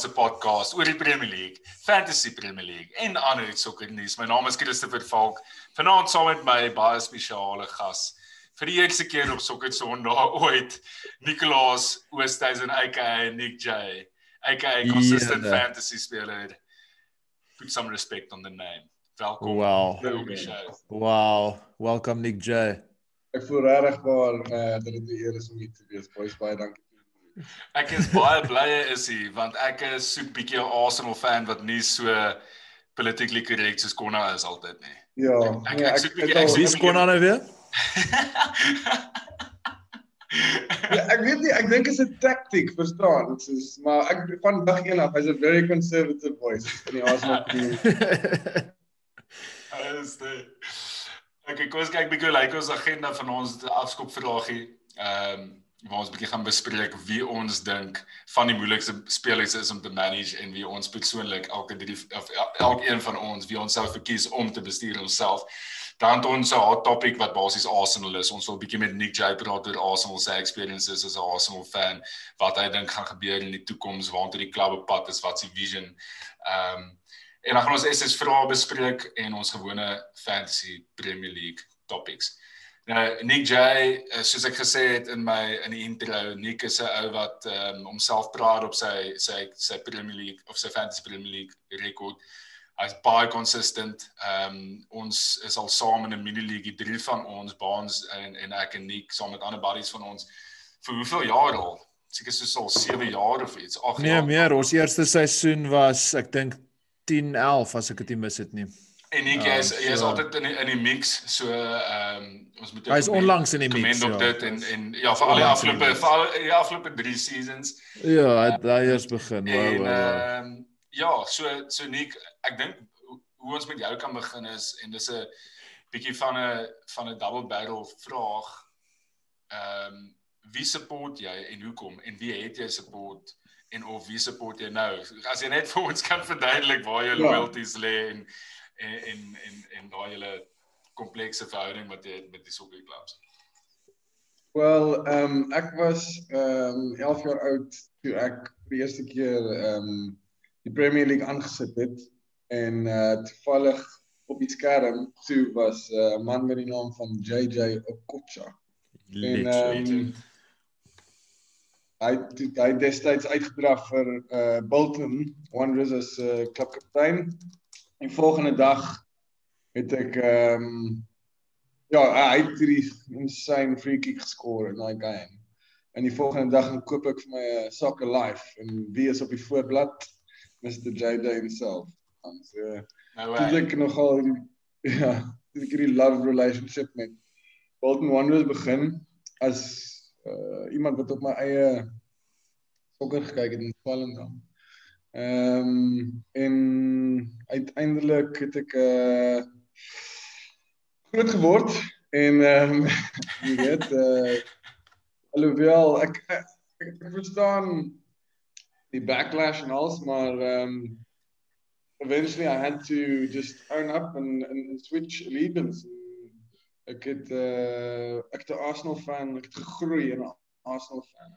Afrikaanse podcast oor die Premier League, Fantasy Premier League en ander sokkernuus. My naam is Christopher Falk. Vanaand saam met my baie spesiale gas vir die eerste keer op Sokker Sondag ooit, Nicolaas Oosthuizen aka Nick J, aka consistent yeah, fantasy speler. Put some respect on the name. Welkom. Wow. Wow. Welcome Nick J. Ek voel regtig eh uh, dat dit 'n eer is om hier te wees. Boys, baie dankie. Ek is baie bly is hy want ek is so 'n bietjie 'n Arsenal fan wat nie so politically correct soos Konna is altyd nie. Ja. Ek ek, ek, ek, ek wie is Konna nou weer? ja, ek weet nie, ek dink dit is 'n taktik, verstaan? Dit is maar ek van dag 1 af, hy's a very conservative voice in die Arsenal team. Is dit Ek ek kyk bietjie like ons agenda van ons afskop vragie. Ehm um, waar ons bietjie gaan bespreek wie ons dink van die moeilikste spelers is om te manage en wie ons persoonlik elke drie of elkeen van ons wie ons sou verkies om te bestuur onsself. Dan ons 'n hot topic wat basies Arsenal is. Ons wil bietjie met Nick J praat oor Arsenal se experiences as 'n Arsenal fan, wat hy dink gaan gebeur in die toekoms, waartoe die klub op pad is, wat sy vision. Ehm um, en dan gaan ons SS vrae bespreek en ons gewone fantasy Premier League topics. Nou Nick J, eh, soos ek gesê het in my in die intro, Nick is 'n ou wat um, homself praat op sy sy sy Premier League of sy Fantasy Premier League rekord. Hy's baie consistent. Ehm um, ons is al saam in 'n mini league, drie van ons baans en en ek en Nick saam met ander buddies van ons vir hoeveel jaar al? Seker soos al 7 jaar of iets. Ag nee, jaar. meer. Ons eerste seisoen was ek dink 10 11 as ek dit mis het nie. En ek um, is jy is altyd in die, in die mix so ehm um, ons moet Hy is onlangs in die mix op ja. dit en en ja vir al die afgelope vir al die afgelope 3 seasons. Ja, hy het daai eers begin. En ehm ja, so so Nick, ek dink hoe ons met jou kan begin is en dis 'n bietjie van 'n van 'n double barrel vraag. Ehm um, wie support jy en hoekom en wie het jy support en of wie support jy nou? As jy net vir ons kan verduidelik waar jou ja. loyalties lê en en en en, en daai hele komplekse verhouding wat jy het met die sokkerklubs. Wel, ehm um, ek was ehm um, 11 jaar oud toe ek vir die eerste keer ehm um, die Premier League aangesit het en eh uh, toevallig op die skerm toe was eh, 'n uh, man met die naam van JJ Okocha. En ehm um, hy hy destyds uitgedraf vir eh uh, Bolton Wanderers as 'n uh, klubkaptein En volgende dag het ek ehm um, ja, hy het hierdie insane free kick geskoor in daai game. En die volgende dag gaan koop ek vir my 'n uh, soccer life en wie is op die voorblad? Mr. JD himself. En so nou uh, ek nogal ja, ek hierdie love relationship met Bolton Wanderers begin as uh, iemand wat op my eie sokker gekyk het in Swellendam. Ehm um, en uiteindelik het ek uh groot geword en ehm um, jy weet uh alhoewel ek, ek verstaan die backlash en alles maar ehm um, eventually I had to just own up and and switch allegiance. Ek het uh het 'n Arsenal fan, ek het gegroei in 'n Arsenal fan.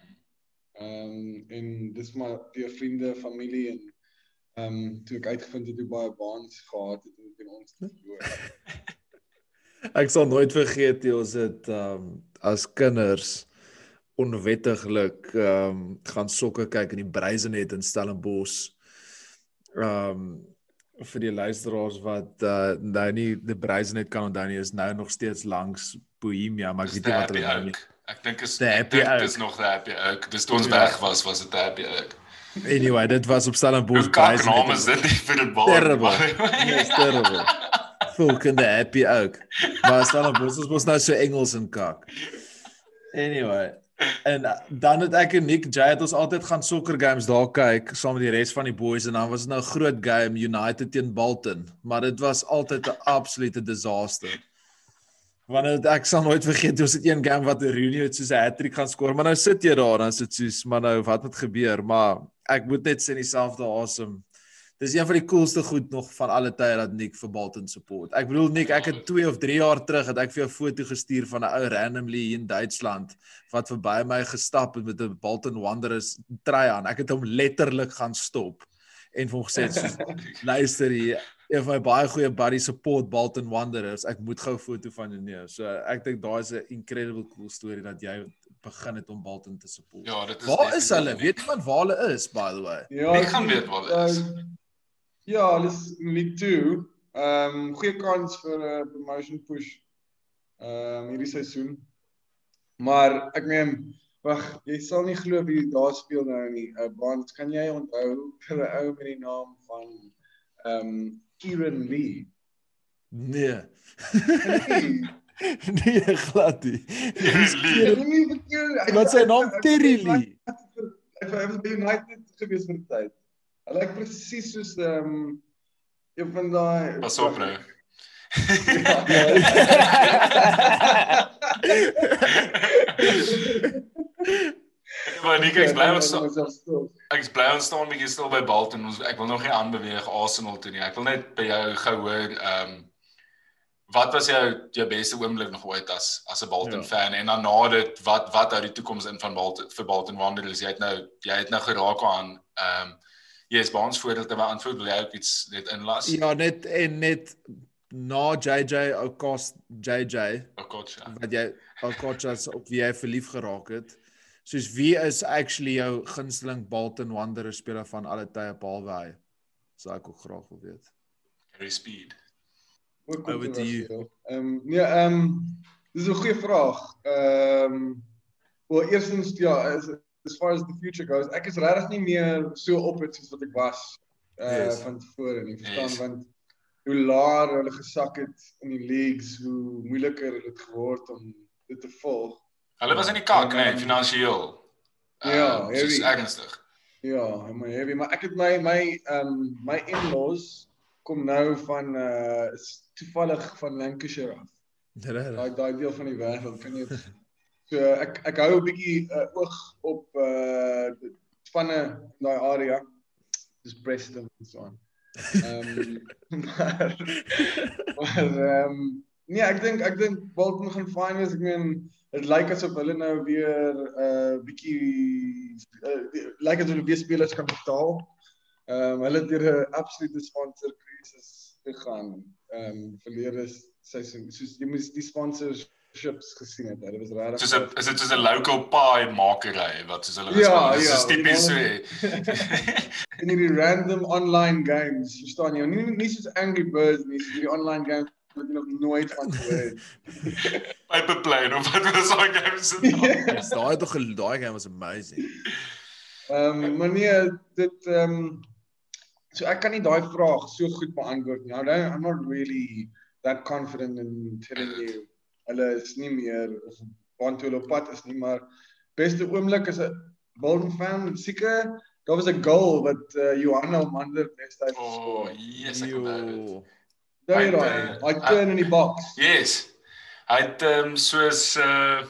Ehm um, en dis maar die vriende, familie en ehm um, toe ek uitgevind het hoe baie baans gehad het in ons verloor. ek sal nooit vergeet jy ons het ehm um, as kinders onwettiglik ehm um, gaan sokke kyk in die Breizenet in Stellenbosch. Ehm um, vir die luisteraars wat uh, nou nie die Breizenet kan onthou nie is nou nog steeds langs Bohemia, maar ek weet nie wat hulle nou nie. Ek dink is ek dink dis nog die happy ook. Dis toe ons ja. weg was, was dit happy ook. Anyway, dit was op Stellenbosch prys. Hoe naam is dit vir die bal? Terrible. Yes, terrible. Folk in the happy ook. Maar Stellenbosch is mos nou so Engels en kak. Anyway, en uh, dan het ek en Nick Jay het ons altyd gaan soccer games daar kyk saam met die res van die boys en dan was dit nou 'n groot game United teen Bolton, maar dit was altyd 'n absolute disaster. Want ek sal nooit vergeet hoe sit een game wat Rooney het soos 'n hat-trick gaan skoor, maar nou sit jy daar dan sit soos maar nou wat het gebeur, maar ek moet net sê dieselfde asem. Dis een van die coolste goed nog van alle tye dat Nick vir Bolton support. Ek bedoel Nick, ek het 2 of 3 jaar terug het ek vir jou 'n foto gestuur van 'n ou randomly hier in Duitsland wat verby my gestap het met 'n Bolton Wanderers trui aan. Ek het hom letterlik gaan stop en vir hom gesê luister hier een van my baie goeie buddy support Bolton Wanderers. Ek moet gou 'n foto van jou neem. So ek dink daai is 'n incredible cool storie dat jy begin het om Bolton te support. Ja, dit is Waar is hulle? Weet iemand waar hulle is by the way? Ja, Ek gaan weet waar dit is. uh, Ja, hulle is League 2. Ehm um, goeie kans vir 'n uh, promotion push. Ehm um, hierdie seisoen. Maar ek meen, wag, jy sal nie glo wie daar speel nou nie. Uh, want kan jy onthou 'n ou met die naam van ehm um, Kieran Lee? Nee. Nee, nee, glad nie. Verkeerd. hy- Wat sy naam Terry Lee. Hy was by United gewees vir 'n tyd. Hy lyk presies soos ehm um, een van daai Pas op nou. Maar Nick, ek bly ons ek is bly ons staan bietjie stil by Bolton. Ons ek wil nog nie aanbeweeg Arsenal toe nie. Ek wil net by jou gou hoor ehm wat was jou jou beste oomblik nog ooit as as 'n Bolton Ja. ja. fan en dan na dit wat wat hou die toekoms in van Bolton vir Bolton Wanderers? Jy het nou jy het nou geraak aan ehm um, Yes, by ons voordat jy beantwoord wil jy ook iets net inlas. Ja, net en net na JJ Okost JJ god, ja. wat jy Okochas op wie jy verlief geraak het. Soos wie is actually jou gunsteling Bolton Wanderers speler van alle tye behalwe hy? Sou ek ook graag wil weet. Carry speed. Over to you. Ehm nee, ehm dis 'n goeie vraag. Ehm wel eerstens ja, as as far as the future goes, ek is regtig nie meer so op dit soos wat ek was uh Yes. van tevore nie, verstaan Yes. want hoe laer hulle gesak het in die leagues, hoe moeiliker het dit geword om dit te volg. Hulle was in die kak, Ja, nee, maar- finansiëel. Ja, Ehm, soos heavy. ernstig. Ja, maar heavy, maar ek het my my ehm my in-laws kom nou van uh is toevallig van Lancashire af. Daai daai deel van die wêreld kan jy so ek ek hou 'n bietjie uh, oog op uh die spanne in daai area dis Preston en so aan. Ehm maar maar ehm nee, ek dink ek dink Bolton gaan fyn wees. Ek meen dit lyk asof hulle nou weer 'n uh, bietjie uh, lyk asof hulle weer spelers kan betaal. Ehm um, hulle het deur 'n absolute sponsor krisis gegaan. Ehm um, verlede seisoen. Soos jy moes die sponsorships gesien het. Dit was regtig Soos 'n is dit soos 'n local pie makery wat soos hulle Ja, Dis ja, tipies so. die in hierdie random online games, verstaan jy? Nie nie soos Angry Birds nie, soos hierdie online games wat nog nooit van gehoor het. Paper plane of wat was daai games se naam? Daai tog daai game was amazing. Ehm um, maar nee, dit ehm um, so ek kan nie daai vraag so goed beantwoord nie. Don't, I'm not really that confident in telling you hulle is nie meer of waantoe hulle op pad is nie, maar beste oomblik is 'n Bolton fan seker daar was 'n goal wat uh, Johanna Mander destyds Oh, geskor het. yes, ek onthou dit. Daai daai, hy turn in die box. Yes. Hy het ehm um, soos uh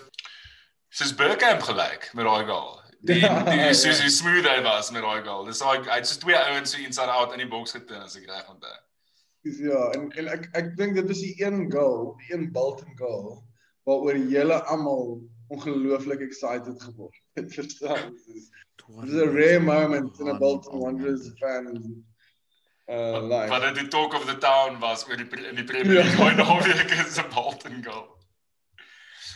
soos Burkamp gelyk met daai goal. Die die soos hoe smooth hy was met daai goal. Dis daai hy het so twee ouens so inside out in die boks geteen as ek reg onthou. Dis ja, en en ek ek dink dit is die een goal, die een Bolton goal waaroor julle almal ongelooflik excited geword het. Verstaan? Dis dis 'n rare moment in 'n Bolton Wanderers fan uh. Wat dit die talk of the town was oor die in die Premier League Ja. daai naweek is 'n Bolton goal.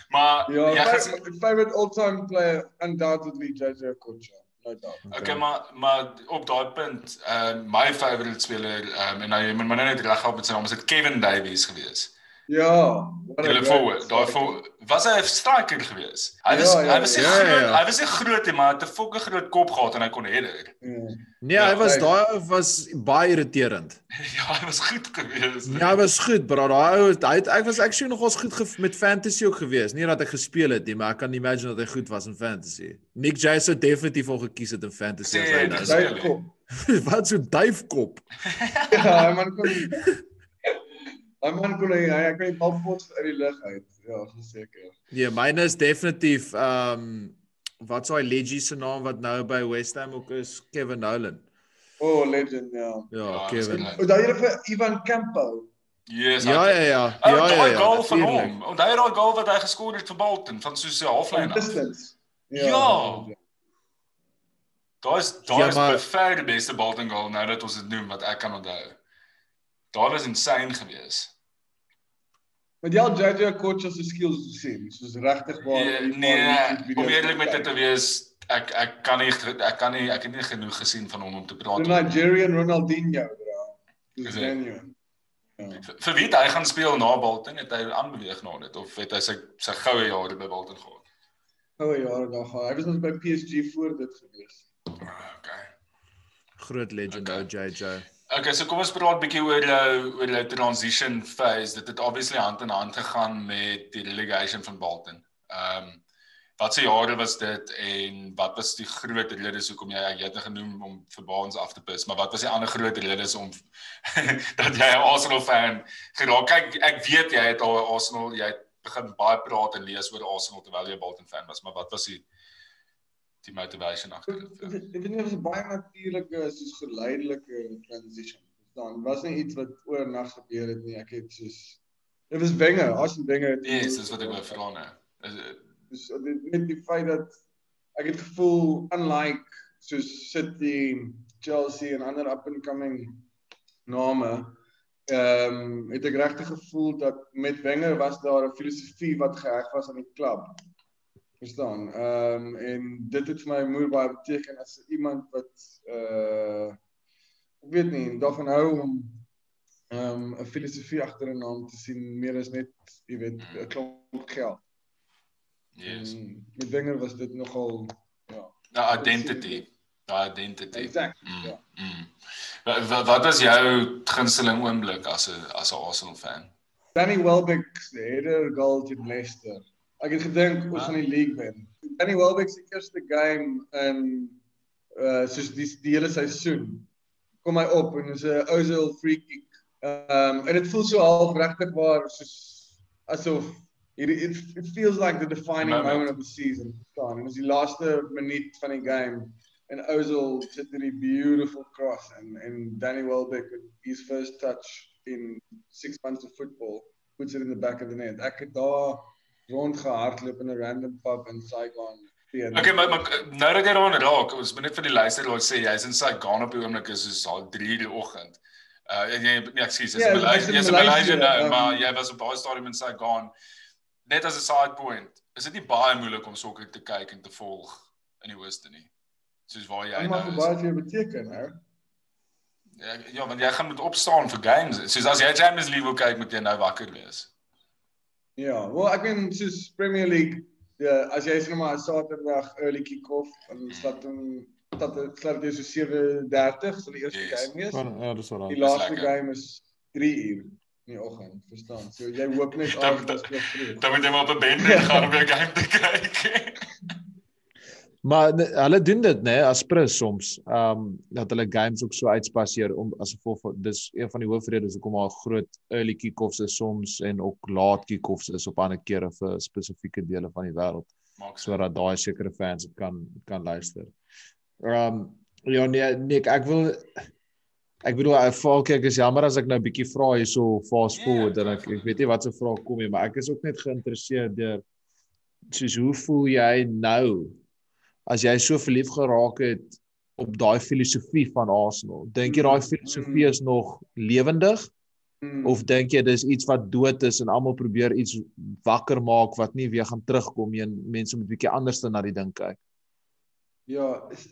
Maar Ja, jy my gaan favorite all-time player undoubtedly JJ Okocha. No doubt. Okay, maar maar op daai punt, ehm uh, my favourite speler ehm um, en nou jy moet my nou net reg help met sy naam, is dit Kevin Davies gewees. Ja, Hulle forward, daai voor was hy 'n striker gewees. Hy Ja, was ja, hy was 'n ja, groot, ja. hy was 'n groot maar hy het 'n fokke groot kop gehad en hy kon header. Ja. Nee, hy Ja, was hy- daai was baie irriterend. ja, hy was goed gewees. Ja, hy was goed, bro. Daai ou hy het ek was actually nogals goed ge- met fantasy ook gewees. Nie dat ek gespeel het nie, maar ek kan imagine dat hy goed was in fantasy. Nick Jay sou definitief al gekies het in fantasy as Nee, hy dit nou. Wat so duifkop. Ja, hy man kon Hy man kon hy hy kon die bal pot uit die lug uit. Ja, verseker. Nee, myne is definitief ehm um, wat sou hy Leggy se naam wat nou by West Ham ook is, Kevin Nolan. Oh, legend, ja. Ja, Ja, Kevin. O, daai hele vir Ivan Campo. Yes. Ja, ja, ja. Oh, Ja, ja, daai ja. goal van hom. Onthou jy daai goal wat hy geskoor het vir Bolton van so 'n halflyn af? Distance. Ja. Daai is daai Ja, is maar- by ver die beste Bolton goal nou dat ons dit noem wat ek kan onthou. Daar was insane geweest. Maar jy al JJ Kocha se skills gesien, soos regtig waar. Nee, die paar nee, om eerlik met dit te wees, ek ek kan nie ek kan nie ek het nie genoeg gesien van hom om te praat. Die Nigerian Ronaldinho. Is Dis genuine. Ja. Vir wie het hy gaan speel na Bolton? Het hy aanbeweeg na dit of het hy sy sy goue jare by Bolton gehad? Goue jare daar gehad. Hy was ons by PSG voor dit gewees. Ah, Okay. Groot legend Okay. ou JJ. Okay, so kom ons praat 'n bietjie oor jou oor jou transition phase. Dit het obviously hand in hand gegaan met die relegation van Bolton. Ehm um, wat se jare was dit en wat was die groot redes hoekom jy jy het genoem om vir Baans af te pis, maar wat was die ander groot redes om dat jy 'n Arsenal fan geraak? Kyk, ek weet jy het al Arsenal, jy het begin baie praat en lees oor Arsenal terwyl jy 'n Bolton fan was, maar wat was die die motivation agter dit? ek weet nie of dit 'n baie natuurlike soos geleidelike transition verstaan. Was nie iets wat oornag gebeur het nie. Ek het soos dit was Wenger, Arsene Wenger. het- Yes, dis wat ek wou vra nou. Is dit Dus dit net die feit dat ek het gevoel unlike soos City, Chelsea en ander up and coming name, ehm um, het ek regtig gevoel dat met Wenger was daar 'n filosofie wat geheg was aan die klub. Verstaan? Ehm um, en dit het vir my moeë baie beteken as iemand wat uh ek weet nie, daarvan hou om ehm um, 'n filosofie agter 'n naam te sien meer as net, jy weet, 'n klomp geld. yes. En met Wenger was dit nogal ja. Nou identity. Daai identity. Exact. Mm, Ja. mm. Wat, wat wat was jou gunsteling oomblik as 'n as 'n Arsenal fan? Danny Welbeck se header goal teen Leicester. Ek het gedink ons gaan die league wen. Danny Welbeck se eerste game in uh soos die die hele seisoen kom hy op en is 'n Ozil free kick. Um en dit voel so half regtig waar soos asof it, it it feels like the defining Moment. moment of the season staan. En dis die laaste minuut van die game en Ozil sit hierdie beautiful cross en en Danny Welbeck with his first touch in 6 months of football puts it in the back of the net. Ek het daar rondgehardloop in 'n random pub in Saigon. teen- Okay, maar, maar nou dat jy daaraan raak, ons moet net vir die luisteraars sê jy's in Saigon op die oomblik is soos al 3 uur die oggend. Uh jy nee, ekskuus, jy's Ja, in ek Malaysia, in jy's in Malaysia nou, um, maar jy was op daai stadium in Saigon. Net as 'n side point, is dit nie baie moeilik om sokker te kyk en te volg in die ooste nie. Soos waar jy mag nou is. vir jou beteken, hè. Ja, ja, want jy gaan moet opstaan vir games. Soos as jy Champions League wil kyk, moet jy nou wakker wees. Ja, wel ek meen soos Premier League, ja, as jy sê nou maar Saterdag early kick-off en start hom dat dit start jy so 7:30 sal die eerste Yes. game wees. Ja, dis wel. Die Dis laaste game is 3 uur in die oggend, verstaan? So jy hoop net af dat jy vroeg. Dan moet jy maar op 'n bende gaan om jou game te kyk. Maar hulle doen dit nê as prins soms. Ehm um, dat hulle games ook so uitspaseer om as gevolg van dis een van die hoofredes hoekom daar groot early kick-offs is soms en ook laat kick-offs is op ander kere vir spesifieke dele van die wêreld Maak so. sodat daai sekere fans kan kan luister. Ehm um, ja nee nee ek wil ek bedoel ek val kyk is jammer as ek nou 'n bietjie vra hierso fast Ja, forward en ek for ek weet nie wat se vraag kom nie maar ek is ook net geïnteresseerd deur soos hoe voel jy nou as jy so verlief geraak het op daai filosofie van Arsenal dink jy daai filosofie is nog lewendig? Hmm. of dink jy dis iets wat dood is en almal probeer iets wakker maak wat nie weer gaan terugkom nie en mense moet bietjie anders na die ding kyk? Ja,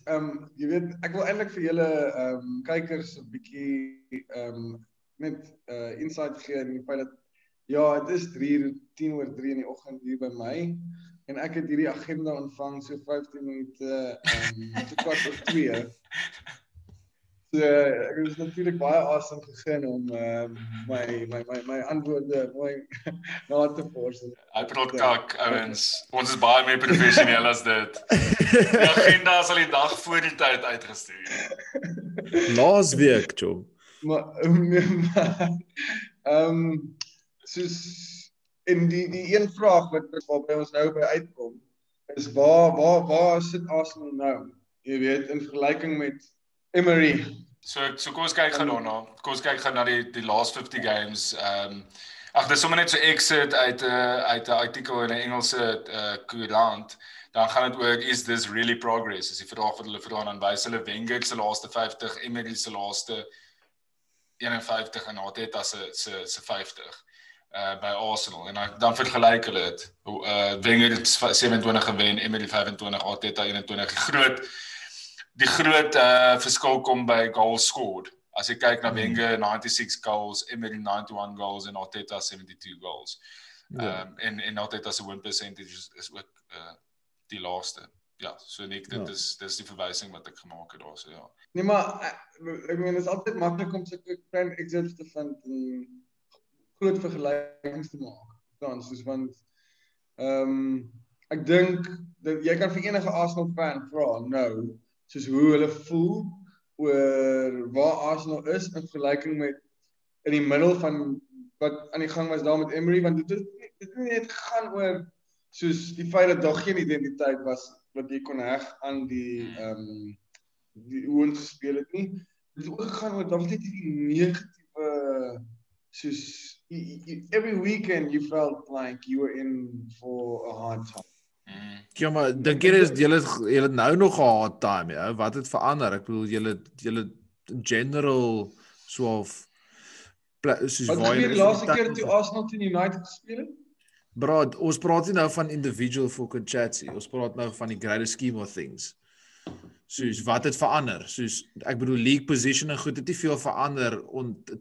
ehm um, jy weet ek wil eintlik vir julle ehm um, kykers 'n bietjie ehm um, net uh insight gee in die feit dat ja, dit is 3 uur 10 oor 3 in die oggend hier by my en ek het hierdie agenda ontvang so 15 minute ehm um, so kwart oor 2. So ek is natuurlik baie asem gegee om um, my my my my antwoorde mooi na te vors. Hy praat kak ouens. Ons is baie meer professioneel as dit. Die agenda sal die dag voor die tyd uitgestuur. laas week chom Maar ehm um, soos in die die een vraag wat waarby ons nou by uitkom is waar waar waar sit Arsenal nou? Jy weet in vergelyking met Emery So so kom ons kyk gou daarna. Kom ons kyk gou na die die last 50 games. Ehm um, ag dis sommer net so exit uit 'n uh, uit 'n artikel in 'n Engelse uh, koerant. Dan gaan dit oor is this really progress? Is die vraag wat hulle vra aan wys hulle Wenger se laaste 50, Emery se laaste 51 en Arteta se se se 50 uh by Arsenal en dan, dan vergelyk hulle dit. Uh Wenger het 27 gewen, Emery 25, Arteta 21. Groot die groot uh verskil kom by goals scored. As jy kyk na hmm. Wenger 96 goals, Emery 91 goals en Arteta 72 goals. Ja. Ehm um, en en Arteta se win percentage is, is ook uh die laaste. Ja, so net dit ja. is dis die verwysing wat ek gemaak het daar so ja. Nee maar ek, ek meen dit is altyd maklik om so 'n klein exits te vind en groot vergelykings te maak. Dan soos want ehm um, ek dink dat jy kan vir enige Arsenal fan vra nou soos hoe hulle voel oor waar Arsenal is in vergelyking met in die middel van wat aan die gang was daar met Emery want dit het dit het net gegaan oor soos die feit dat daar geen identiteit was wat jy kon heg aan die ehm um, die hoe ons gespeel het nie dit het ook gegaan oor was net die negatiewe soos every weekend you felt like you were in for a hard time. Mm. Ja maar dink jy is julle julle nou nog 'n hard time ja. Wat het verander? Ek bedoel julle julle general so of soos waar jy die laaste keer toe Arsenal teen United gespeel het? Bro ons praat nie nou van individual fucking chats nie. Ons praat nou van die greater scheme of things soos wat het verander? Soos ek bedoel league position en goed het nie veel verander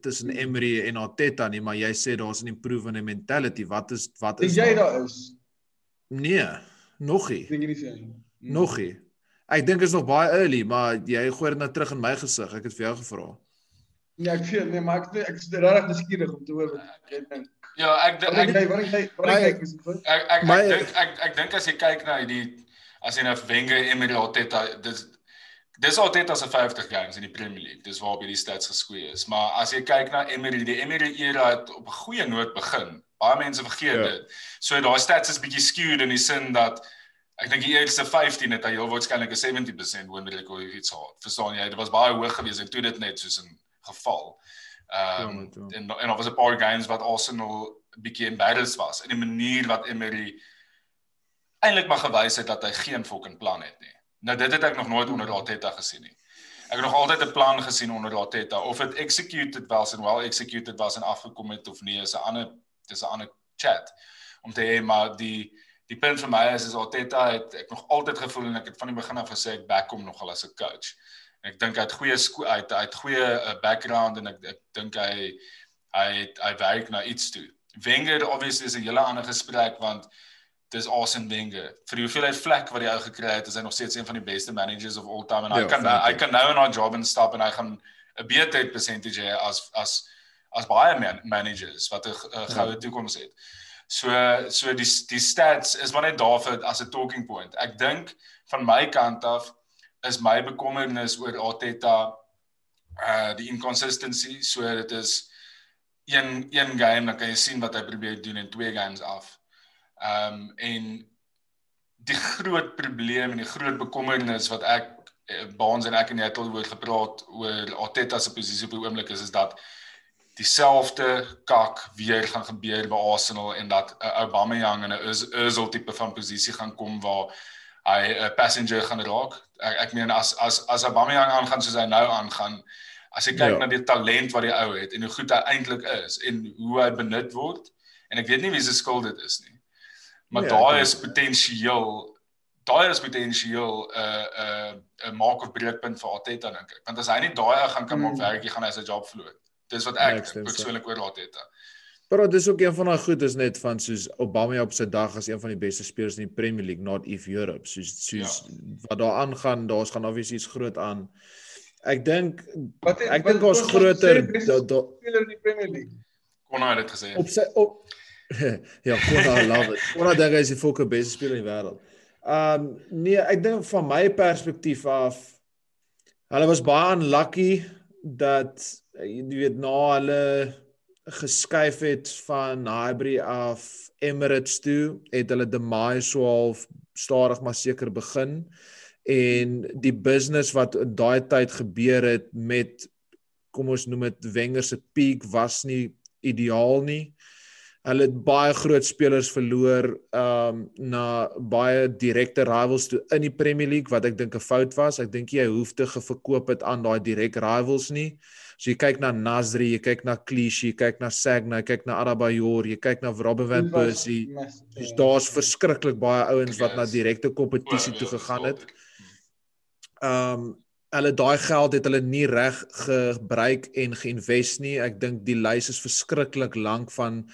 tussen Emery en Arteta nie maar jy sê daar's 'n improvement in mentality. Wat is wat is jy daar? is? Nee nog nie dink jy nie sê nog nie ek dink is nog baie early maar jy gooi dit nou terug in my gesig. Ek het vir jou gevra. Nee ek weet nee maar ek ek is regtig nuuskierig om te hoor wat jy dink ja ek ek ek ek dink ek ek dink as jy kyk na die as jy nou Wenger Emery Arteta dis dis altyd as 'n 50 games in die Premier League. Dis waar by die stats geskwee is. Maar as jy kyk na Emery, die Emery era het op 'n goeie noot begin. Baie mense vergeet ja. dit. So daai stats is bietjie skewed in die sin dat ek dink die eerste 15 het hy heel waarskynlik 'n 70% win rate of iets gehad. Verstaan jy? Dit was baie hoog geweest en toe dit net soos 'n geval. Ehm um, ja, en en of was 'n paar games wat Arsenal bietjie embarrassed was in die manier wat Emery eintlik maar gewys het dat hy geen fucking plan het nie. Nou dit het ek nog nooit onder Arteta gesien nie. Ek het nog altyd 'n plan gesien onder Arteta of dit executed was en well executed was en afgekom het of nie is 'n ander dis 'n ander chat. Om te hê maar die die punt vir my is is Arteta het ek nog altyd gevoel en ek het van die begin af gesê ek back hom nogal as 'n coach. En ek dink hy het goeie uit hy het goeie uh, background en ek ek dink hy hy het, hy werk na iets toe. Wenger obviously is 'n hele ander gesprek want dis Arsene Wenger. Vir die hoeveelheid vlek wat die ou gekry het, is hy nog steeds een van die beste managers of all time en hy ja, kan hy kan nou in haar job instap en hy gaan 'n beter percentage hê as as as baie man managers wat 'n ja. goue toekoms het. So so die die stats is maar net daar vir as 'n talking point. Ek dink van my kant af is my bekommernis oor Arteta uh die inconsistency. So dit is een een game dan kan jy sien wat hy probeer doen in twee games af. Ehm um, en die groot probleem en die groot bekommernis wat ek eh, Baans en ek en jy het al oor gepraat oor Arteta se posisie op die oomblik is is dat dieselfde kak weer gaan gebeur by Arsenal en dat 'n uh, Aubameyang in 'n Özil tipe van posisie gaan kom waar hy 'n uh, passenger gaan raak. Ek, ek meen as as as Aubameyang aangaan soos hy nou aangaan, as jy kyk ja. na die talent wat die ou het en hoe goed hy eintlik is en hoe hy benut word en ek weet nie wie se skuld dit is nie. Maar ja, daar is potensieel daai is potensieel 'n uh, 'n uh, 'n maak of breekpunt vir Arteta dink ek. Want as hy nie daai gaan kan maak mm. werk, gaan hy sy job verloor. Dis wat ek persoonlik oor Arteta. Maar dit is ook een van daai goed is net van soos Obama op sy dag as een van die beste spelers in die Premier League, not if Europe. Soos soos ja. wat daar aangaan, daar's gaan obviously iets groot aan. Ek dink ek dink ons groter speler in die Premier League. Kon hy dit gesê? Op sy op ja, Kona love it. Kona dink hy is die fokke beste speler in die wêreld. Um nee, ek dink van my perspektief af hulle was baie unlucky dat jy weet na hulle geskuif het van Highbury af Emirates toe, het hulle demise so half stadig maar seker begin en die business wat daai tyd gebeur het met kom ons noem dit Wenger se peak was nie ideaal nie. Hulle het baie groot spelers verloor um na baie direkte rivals toe in die Premier League wat ek dink 'n fout was. Ek dink jy hoef te geverkoop het aan daai direk rivals nie. So jy kyk na Nasri, jy kyk na Clichy, jy kyk na Sagna, jy kyk na Arabayor, jy kyk na Robben van Persie. Dis daar's verskriklik baie ouens wat na direkte kompetisie toe gegaan het. Um hulle daai geld het hulle nie reg gebruik en geïnvest nie. Ek dink die lys is verskriklik lank van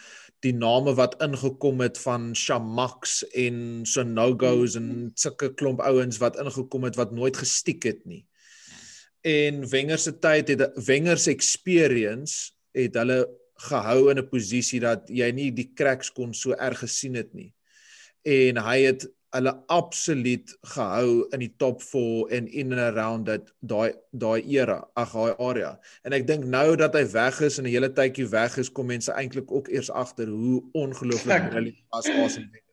die name wat ingekom het van Shamax en Sonogos en sulke klomp ouens wat ingekom het wat nooit gestiek het nie. En Wenger se tyd het Wenger se experience het hulle gehou in 'n posisie dat jy nie die cracks kon so erg gesien het nie. En hy het hulle absoluut gehou in die top 4 en in and around that daai daai era, ag daai area. En ek dink nou dat hy weg is en 'n hele tydjie weg is, kom mense eintlik ook eers agter hoe ongelooflik brilliant was Arsenal.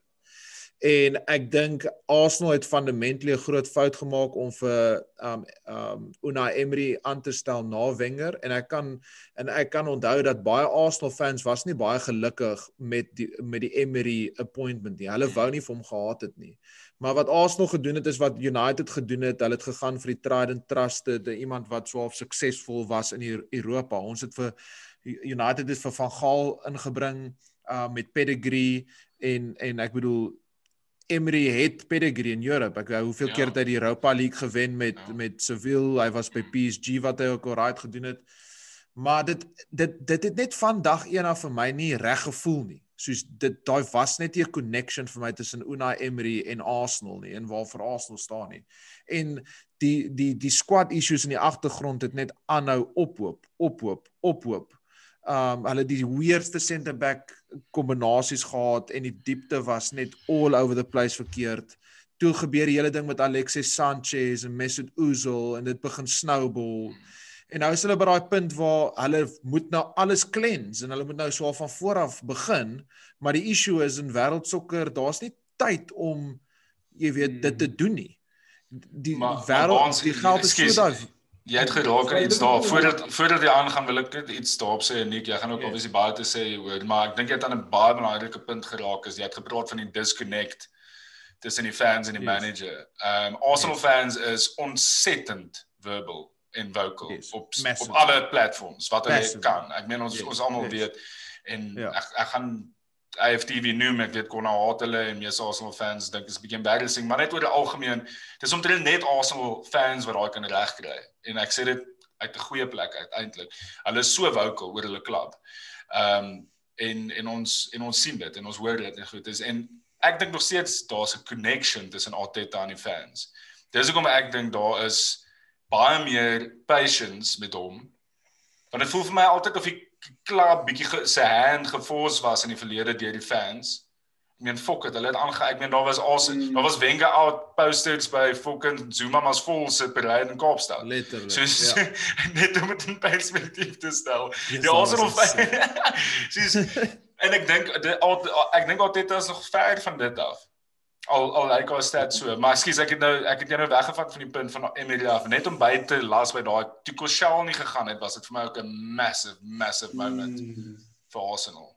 En ek dink Arsenal het fundamentally 'n groot fout gemaak om vir um um Unai Emery aan te stel na Wenger en ek kan en ek kan onthou dat baie Arsenal fans was nie baie gelukkig met die met die Emery appointment nie. Hulle wou nie vir hom gehad het nie. Maar wat Arsenal gedoen het is wat United gedoen het. Hulle het gegaan vir die tried and trusted, iemand wat swaar suksesvol was in Europa. Ons het vir United het vir Van Gaal ingebring uh met pedigree en en ek bedoel Emery het pedigree in Europe. Ek hoeveel ja. keer het hy die Europa League gewen met ja. met Seville. Hy was by PSG wat hy ook alright gedoen het. Maar dit dit dit het net van dag 1 af vir my nie reg gevoel nie. Soos dit daai was net 'n connection vir my tussen Unai Emery en Arsenal nie en waar vir Arsenal staan nie. En die die die squad issues in die agtergrond het net aanhou ophoop, ophoop, ophoop um hulle die weirdste center back kombinasies gehad en die diepte was net all over the place verkeerd. Toe gebeur die hele ding met Alexis Sanchez en Mesut Ozil en dit begin snowball. En nou is hulle by daai punt waar hulle moet nou alles cleanse en hulle moet nou so van voor af begin, maar die issue is in wêreldsokker, daar's nie tyd om jy weet dit te doen nie. Die wêreld die geld is so daai jy het geraak aan iets daar voordat voordat jy aangaan wil ek net iets daarop sê Nik jy gaan ook yeah. Ja. obviously baie te sê hoor maar ek dink jy het aan 'n baie belangrike punt geraak is jy het gepraat van die disconnect tussen die fans en die yes. manager. Um Arsenal yes. fans is ontsettend verbal en vocal yes. op Massive. op alle platforms wat hulle kan. Ek meen ons yes. ons almal yes. weet en. Ja. ek ek gaan IFTV noem ek weet kon nou haat hulle en meeste Arsenal fans dink is 'n bietjie embarrassing maar net oor die algemeen dis omtrent net Arsenal fans wat daai kan regkry. En ek sê dit uit 'n goeie plek uit eintlik hulle is so vocal oor hulle klub. Ehm um, en en ons en ons sien dit en ons hoor dit en goed is. En ek dink nog steeds daar's 'n connection tussen Arteta en die fans. Dis hoekom ek dink daar is baie meer patience met hom. Want dit voel vir my altyd of hy klap bietjie se hand gefors was in die verlede deur die fans. Ek meen fok het hulle het aange ek meen daar was al mm. daar was Wenger out posters by fucking Zuma mas vol sit by Ryan in Kaapstad. Letterlik. So ja. net om dit in perspektief te stel. Die Arsenal Sies en ek dink ek dink altyd is nog ver van dit af al al lyk haar stat so maar skus ek het nou ek het jou nou weggevat van die punt van Emilia af net om by te las by daai Tuchel nie gegaan het was dit vir my ook 'n massive massive moment mm. vir Arsenal.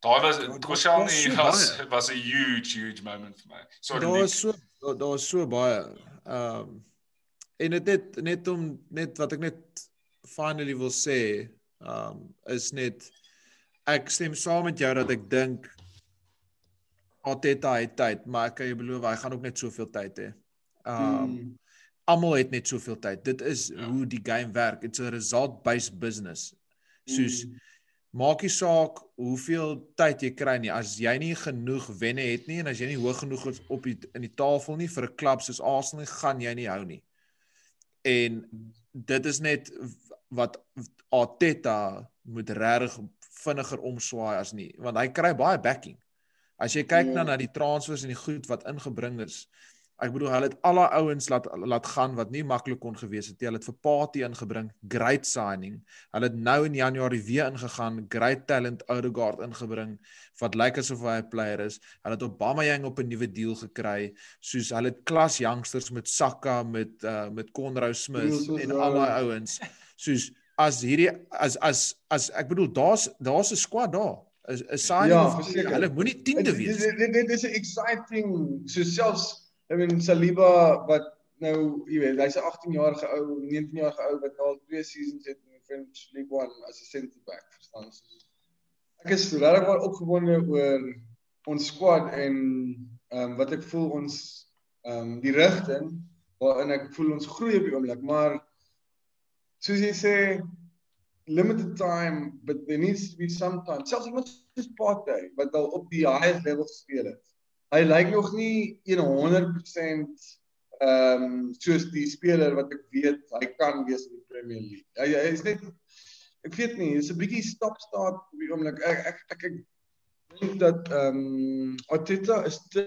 Daai was Tuchel nie was was 'n huge huge moment vir my. So daar was so daar was so baie ehm um, en dit net net om net wat ek net finally wil sê ehm um, is net ek stem saam met jou dat ek dink Arteta het tyd, maar ek kan jou beloof hy gaan ook net soveel tyd hê. Um hmm. almal het net soveel tyd. Dit is ja. hoe die game werk. It's a result based business. Soos hmm. maak nie saak hoeveel tyd jy kry nie. As jy nie genoeg wenne het nie en as jy nie hoog genoeg is op die in die tafel nie vir 'n klub soos Arsenal nie, gaan jy nie hou nie. En dit is net wat Arteta moet regtig vinniger omswaai as nie, want hy kry baie backing. As jy kyk na ja. na die transfers en die goed wat ingebring is. Ek bedoel hulle het al daai ouens laat laat gaan wat nie maklik kon gewees het nie. Hulle het vir Party ingebring, great signing. Hulle het nou in Januarie weer ingegaan, great talent Odegaard ingebring wat lyk asof hy 'n player is. Hulle het Obama Young op 'n nuwe deal gekry. Soos hulle het klas youngsters met Saka met uh met Conrad Smith en al daai ouens. Soos as hierdie as as as ek bedoel daar's daar's 'n squad daar. 'n 'n signing Ja, of verseker. hulle moenie 10de Dit- wees. Dit dit- dit is 'n exciting so selfs I mean Saliba wat nou, jy weet, hy's 'n 18-jarige ou, 19-jarige ou wat al twee seasons het in French League 1 as 'n centre back, verstaan jy? So, Ek is regtig baie opgewonde oor ons squad en ehm um, wat ek voel ons ehm um, die rigting waarin ek voel ons groei op die oomblik, maar soos jy sê limited time but there needs to be some time. Selfs iemand soos Partey wat al op die highest level gespeel het. Hy lyk nog nie 100% ehm um, soos die speler wat ek weet hy kan wees in die Premier League. Hy hy is net ek weet nie, is 'n bietjie stop start op die oomblik. Ek ek ek, ek dink dat ehm um, Arteta is te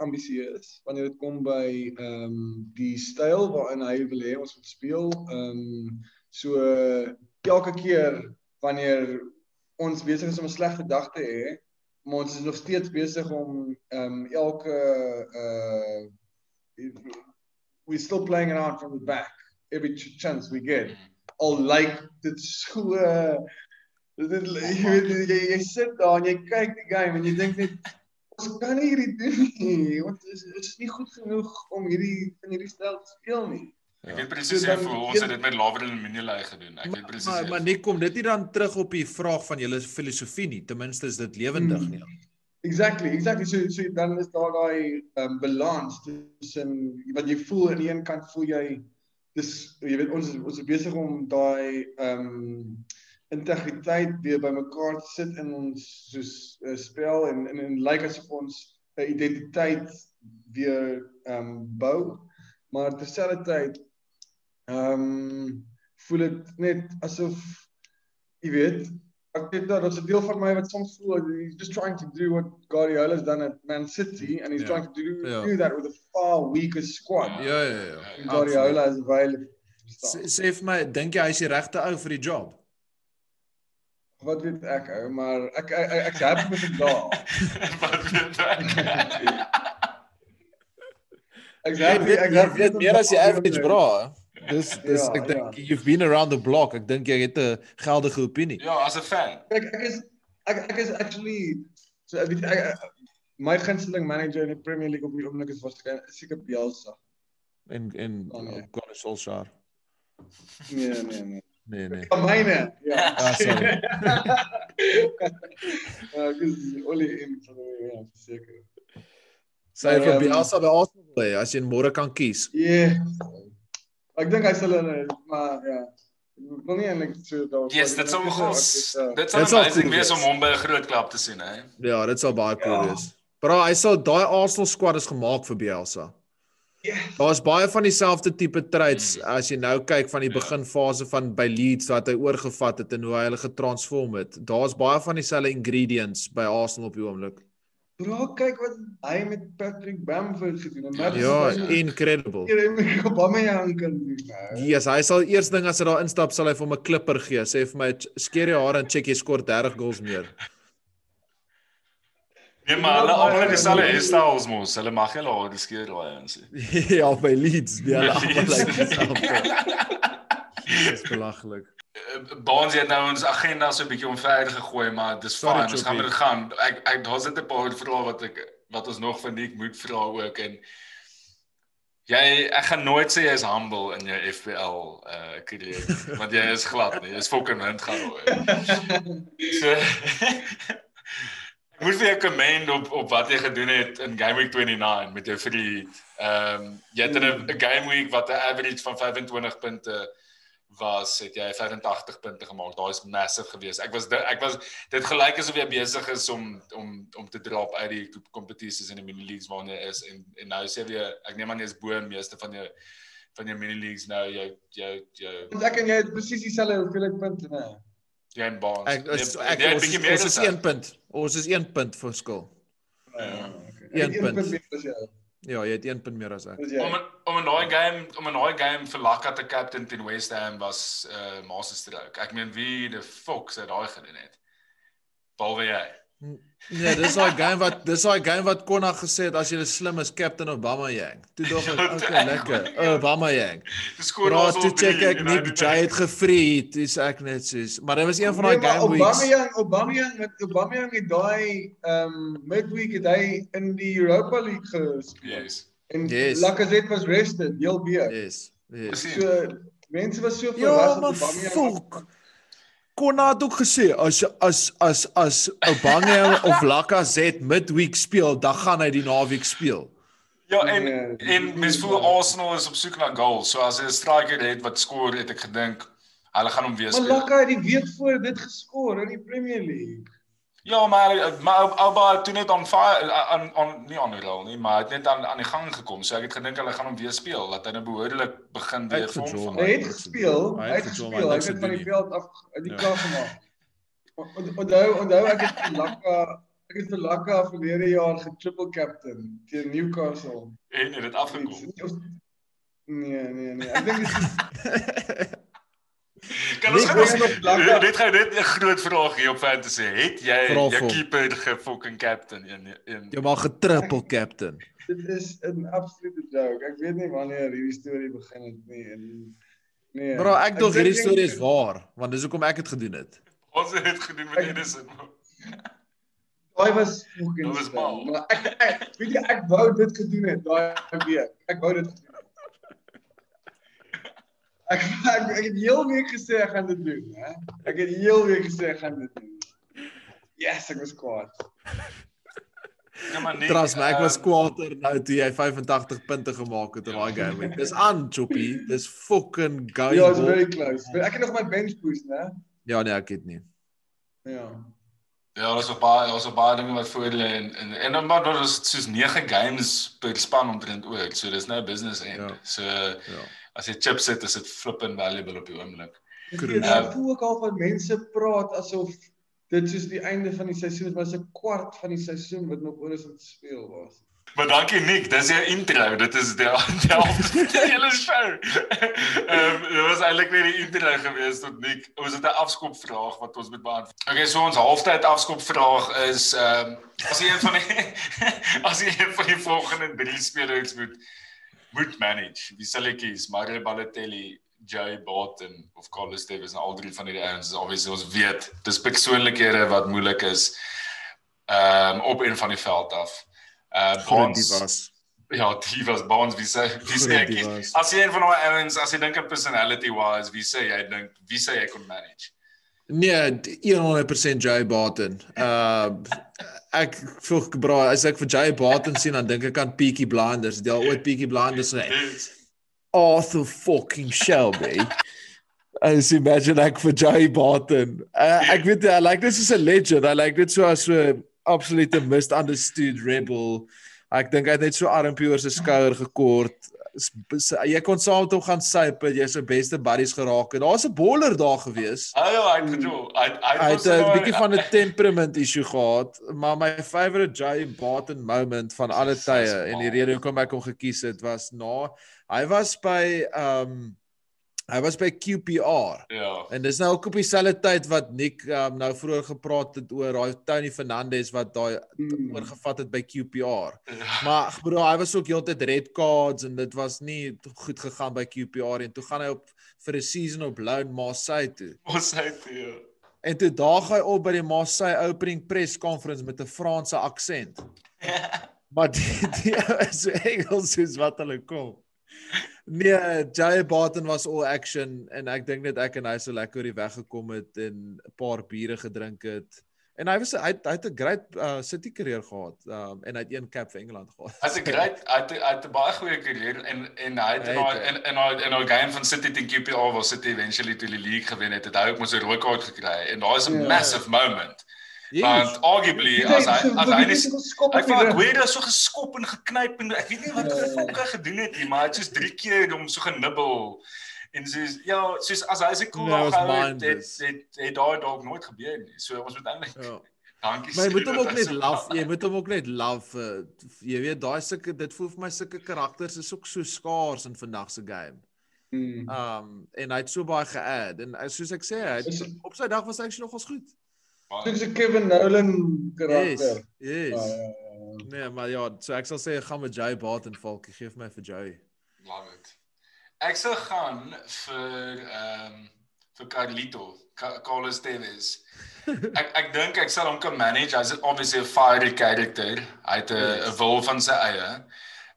ambisieus wanneer dit kom by ehm um, die styl waarin hy wil hê ons moet speel. Ehm um, so elke keer wanneer ons besig is om 'n slegte dag te hê, maar ons is nog steeds besig om ehm um, elke uh we still playing around from the back every ch chance we get. Al like dit so dit jy weet jy, jy sit daar en jy kyk die game en jy dink net ons kan nie hierdie doen nie. Dit is, is nie goed genoeg om hierdie in hierdie styl te speel nie. Ek weet presies So hoe. Ons het dit met Laver en Minilai gedoen. Ek weet presies. Maar maar nie kom dit nie dan terug op die vraag van julle filosofie nie. Ten minste is dit lewendig Hmm. nie. Exactly, exactly. So so dan is daar daai um, balans tussen wat jy voel aan die een kant voel jy dis jy weet ons is ons is besig om daai ehm um, integriteit weer bymekaar te sit in ons soos uh, spel en en en lyk asof ons 'n identiteit weer ehm um, bou. Maar terselfdertyd ehm um, voel dit net asof jy weet ek weet dat daar's 'n deel van my wat soms voel he's just trying to do what Guardiola's done at Man City and he's Ja. trying to do, Ja. do that with a far weaker squad. Ja ja ja. Guardiola is available. Sê vir my, dink jy hy's die regte ou vir die job? Wat weet ek ou, maar ek ek ek- happy met hom daar. Wat weet ek? Weet, ek weet meer as die average bra. Dis dis Ja, ek dink ja. you've been around the block. Ek dink jy het 'n geldige opinie. Ja, as 'n fan. Kyk, ek is ek ek is actually so ek ek, ek my gunsteling manager in die Premier League op die oomblik is waarskynlik seker Bielsa. En en Oh, nee. Gunnar Solskjaer. Nee, nee, nee. Nee nee. Ja, myne. Ja. Ah sorry. Ja, ek is Ollie in van die ja, seker. Sy vir Ehm, Bielsa by Arsenal as jy môre kan kies. Ja. Ek dink hy sal hulle maar ja. Ek wil nie eintlik so daar Yes, dit sou gos. Ja. Dit sal amazing cool wees om hom by 'n groot klub te sien, hè. Ja, dit sal baie cool Ja. wees. Bra, hy sal daai Arsenal squad is gemaak vir Bielsa. Ja. Daar's baie van dieselfde tipe traits Mm. as jy nou kyk van die Ja. beginfase van by Leeds wat hy oorgevat het en hoe hy hulle getransform het. Daar's baie van dieselfde ingredients by Arsenal op die oomblik. Bro, kyk wat hy met Patrick Bamford gedoen het. Ja, Ja, as hy incredible. hier met Aubameyang kan doen. nou. Yes, hy sal eers ding as hy daar instap sal hy vir hom 'n klipper gee. Sê vir my skeer jou hare en check jy skor 30 goals meer. Nee, maar hulle almal het dieselfde Ja. hairstyles mos. Hulle mag hulle hare skeer daai hè. ja, by Leeds, die hulle almal Leeds. lyk dieselfde. Dis belaglik. Eh, Baans het nou ons agenda so 'n bietjie omver gegooi, maar dis fyn. Ons gaan dit gaan. Ek ek daar's net 'n paar vrae wat ek wat ons nog van Nick moet vra ook en jy ek gaan nooit sê jy is humble in jou FPL uh carrière want jy is glad nie. Jy is fucking wind gaan hoor. So Ek moet vir jou commend op op wat jy gedoen het in Game Week 29 met jou vriend. Ehm um, jy het in 'n game week wat 'n average van 25 punte was, het jy 85 punte gemaak. Daai is massive geweest. Ek was ek was dit gelyk asof jy besig is om om om te drop uit die kompetisies in die mini leagues waarna jy is en en nou sê jy ek neem aan jy is bo meeste van jou van jou mini leagues nou jou jou jou Want ek en jy het presies dieselfde hoeveelheid punte, né? jy en Baans. Ek is Jy- ek jy het ons bietjie is, meer ons is as ek. 1 punt. Ons is 1 punt verskil. Ja. Een punt. meer as jy. Ja, jy het 1 punt meer as ek. Om in- om 'n daai game om 'n daai game vir Laka te captain teen West Ham was uh Master Stroke. Ek meen wie die fuck se daai gedoen het. Behalwe jy. Nee, dis daai game wat dis daai game wat Konna gesê het as jy slim is Captain Obama Yang. Toe dog ek, Ja, okay, lekker. Obama Yang. Dis ons toe check ek Nick Jay het gefree, dis ek net soos, maar dit was een van daai Nee, game weeks. Aubameyang, Aubameyang met Aubameyang het daai ehm um, midweek het hy in die Europa League gespeel. Yes. En Yes. Lacazette was rested, heel weer. Yes. Yes. So mense was so Ja, verras dat Aubameyang fuck. Konna het ook gesê as as as as Aubameyang of Lacazette midweek speel, dan gaan hy die naweek speel. Ja, en Nee, en mens voel Arsenal is op soek na goals. So as hy 'n striker het wat skoor, het ek gedink hulle gaan hom weer Maar speel. Laka het die week voor dit geskor in die Premier League. Ja, maar maar Alba het toe net aan fire aan aan nie aan rol nie, maar het net aan aan die gang gekom. So ek het gedink hulle gaan hom weer speel, dat hy nou behoorlik begin weer vorm van. Hy het gespeel, Hy het gespeel, hy het te van die veld af uit die Ja. klaar gemaak. On- Onthou, onthou ek het Laka ek het vir Laka verlede jaar getriple captain teen Newcastle. En het dit afgekom. Nee, nee, nee. Ek dink dit is Kan ons Laka- Dit gaan net 'n groot vraag hier op fantasy. Het jy jou keeper gefucking captain in in Jy mag getriple captain. dit is 'n absolute joke. Ek weet nie wanneer hierdie storie begin het nie en nee. Bro, ek dink hierdie storie is waar, want dis hoekom ek dit gedoen het. ons het dit gedoen met Edison. Daai was fucking was mal. Maar ek, ek weet jy ek wou dit gedoen het daai week. Ek wou dit gedoen. Ek ek, ek het heel week gesê ek gaan dit doen, hè. Ek het heel week gesê ek gaan dit doen. Yes, ek was kwaad. Ja, maar nie. Trust my, ek was ehm, kwaader nou toe jy 85 punte gemaak het in daai game. Dis aan, Choppy. Dis fucking going. Ja, it's very close. Ek het nog my bench boost, né? Ja, nee, ek het nie. Ja. Ja, daar's 'n baie daar's 'n baie dinge wat voor lê en en en dan maar daar's soos 9 games per span omtrent ook. So dis nou business end. Ja. So Ja. As jy chips het, is dit flipping valuable op die oomblik. Ek ek voel ook al van mense praat asof dit soos die einde van die seisoen is, maar dit is 'n kwart van die seisoen wat nog oor is om te speel was. Maar dankie Nick, dis jou intro. Dit is die helfte van die hele show. Ehm dit was eintlik net die intro gewees tot Nick. Ons het 'n afskop vraag wat ons moet beantwoord. Okay, so ons halftyd afskop vraag is ehm um, as jy een van die as jy een van die volgende drie spelers moet moet manage. Wie sal ek kies? Mario Balotelli, Jay Barton of Carlos Tevez en al drie van hierdie ouens is obviously ons weet dis persoonlikhede wat moeilik is ehm um, op een van die veld af. Uh Groot Bonds was. Ja, die was Bonds wie sê wie sê ek. As jy een van daai ouens as jy dink aan personality wise, wie sê jy dink wie sê jy kon manage? Nee, 100% Jay Barton. Uh ek voel bro, as ek vir Jay Barton sien dan dink ek aan Peaky Blinders. Al ooit Peaky Blinders? Yes. Arthur fucking Shelby. As imagine ek vir Jay Barton. Uh, ek weet hy like this is a legend. I like dit so as so absolute misunderstood rebel. Ek dink hy het net so armpie oor sy skouer gekort. Jy kon saam met hom gaan sype, jy's sy beste buddies geraak. En daar's 'n bowler daar gewees. Ah ja, ek bedoel, hy hy Hy was het 'n nou- bietjie van 'n temperament issue gehad, maar my favorite Jay Barton moment van alle tye en die rede hoekom ek hom gekies het was na hy was by um hy was by QPR. Ja. En dis nou ook op dieselfde tyd wat Nick um, nou vroeër gepraat het oor daai Tony Fernandes wat daai Hmm. oorgevat het by QPR. ja. Maar bro, hy was ook heeltyd red cards en dit was nie goed gegaan by QPR en toe gaan hy op vir 'n season op loan Marseille toe. Ons het ja. En toe daag hy op by die Marseille opening press conference met 'n Franse aksent. Maar die die is so Engels soos wat hulle kom. Nee, Jay Barton was all action en ek dink net ek en hy so lekker oor die weg gekom het en 'n paar biere gedrink het. En hy was hy hy het 'n great uh, city career gehad. Um en hy het een cap vir Engeland gehad. Hy's 'n great hy het hy het 'n baie goeie karier en en hy het in het, in in daai in daai game van City teen QPR waar City eventually toe die league gewen het, het hy ook mos 'n rooi kaart gekry en daai is 'n Ja. massive moment. Want arguably as hy as hy nie Ek van Aguero so geskop en geknyp en ek weet nie wat hy Ja. fokke gedoen het nie, maar hy het soos 3 keer hom so genibbel. En soos ja, soos as hy se cool Ja, was gehou het, het het het daai dalk nooit gebeur nie. So ons moet eintlik Ja. dankie Maar jy moet hom ook hy net praat. Jy moet hom ook net love. Uh, jy weet daai sulke dit voel vir my sulke karakters is ook so skaars in vandag se game. Hmm. Um en hy het so baie geadd en uh, soos ek sê, hy Is het, op sy dag was hy actually nogals goed. Dit is 'n Kevin Nolan karakter. Yes. Yes. Ja, ja, ja. Nee, maar ja, so ek sal sê ek gaan met Jay Barton valk. Gee vir my vir Jay. Love it. Ek sou gaan vir ehm um, vir Carlito, Ca- Carlos Tevez. ek ek dink ek sal hom kan manage. Hy's obviously 'n fiery character. Hy het 'n Yes. wil van sy eie.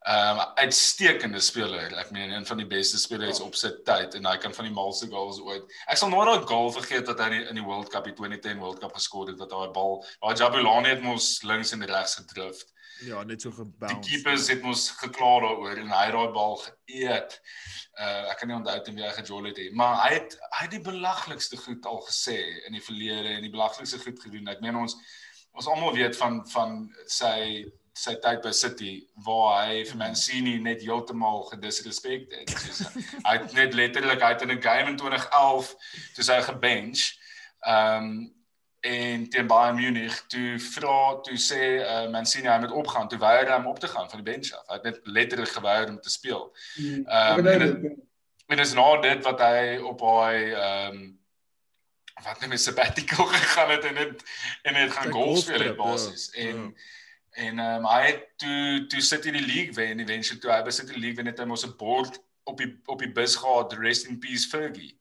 Ehm um, uitstekende speler. Ek meen een van die beste spelers op sy tyd en hy kan van die malste goals ooit. Ek sal nooit daai goal vergeet wat hy in die, in die World Cup, die 2010 World Cup geskor het wat daai bal, daai Jabulani het mos links en regs gedrift. Ja, net so Die gebounce. keepers het mos gekla daaroor en hy het daai bal geëet. Uh ek kan nie onthou teen wie hy gejol het nie, maar hy het hy het die belaglikste goed al gesê in die verlede en die belaglikste goed gedoen. Ek meen ons ons almal weet van van sy sy tyd by City waar hy vir Mancini net heeltemal gedisrespek het. Soos, hy het net letterlik hy het in 'n game in 2011 toe sy gebench. Ehm um, en teen Bayern Munich toe vra toe sê uh, Mancini hy moet opgaan toe weier hy om op te gaan van die bench af. Hy het net letterlik geweier om te speel. Mm. Ehm, weet en dit. En dis nou dit wat hy op hy ehm um, wat net met sabbatical gegaan het en dit en dit gaan golf speel het golftrip, basies. ja, En ja. En ehm um, hy het toe toe sit hy die league wen eventually toe hy by City League wen het hy mos 'n bord op die op die bus gehad rest in peace Fergie.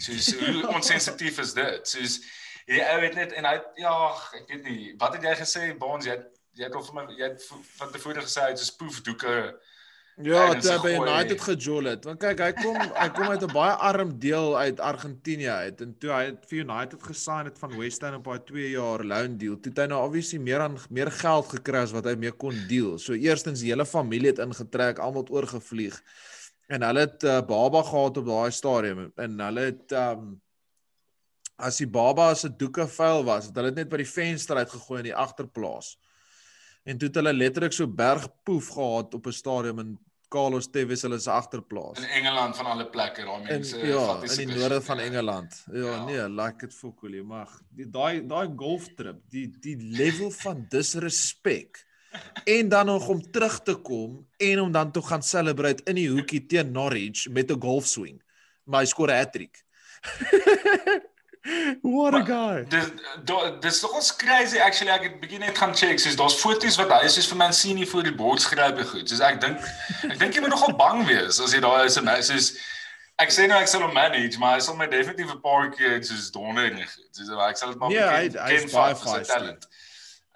So so hoe onsensitief is dit? Soos hierdie ou het net en hy ja, ek weet nie, wat het jy gesê Bonds jy het, jy het al vir my jy het van tevore gesê hy het so spoefdoeke Ja, toe hy by gegooi. United gejol het. Want kyk, hy kom hy kom uit 'n baie arm deel uit Argentinië uit en toe hy het vir United gesign het van West Ham op daai 2 jaar loan deal. Toe het hy nou obviously meer aan meer geld gekry as wat hy mee kon deel. So eerstens die hele familie het ingetrek, almal het oorgevlieg. En hulle het uh, baba gehad op daai stadium en hulle het um as die baba se doeke vuil was, het hulle dit net by die venster uitgegooi in die agterplaas. En toe het hulle letterlik so berg poef gehad op 'n stadium in Carlos Tevez hulle se agterplaas. in Engeland van alle plekke daai mense ja, vat die in die sulke noorde van. Engeland. Ja, Ja. nee, like it fokol, maar die daai daai golftrip, die die level van disrespek en dan nog om terug te kom en om dan toe gaan celebrate in die hoekie teen Norwich met 'n golfswing. Maar hy skoor 'n hattrick. What a Maar- guy. Dis dis nogals crazy actually ek het begin net gaan check soos daar's foto's wat hy soos vir Mancini voor die bord skryf en goed. Soos ek dink ek dink jy moet nogal bang wees as jy daar is en hy soos ek sê nou ek sal hom manage, maar hy sal my definitief 'n paar keer soos donder en goed. Soos ek sal dit maar hy- hy is ken baie vir sy talent.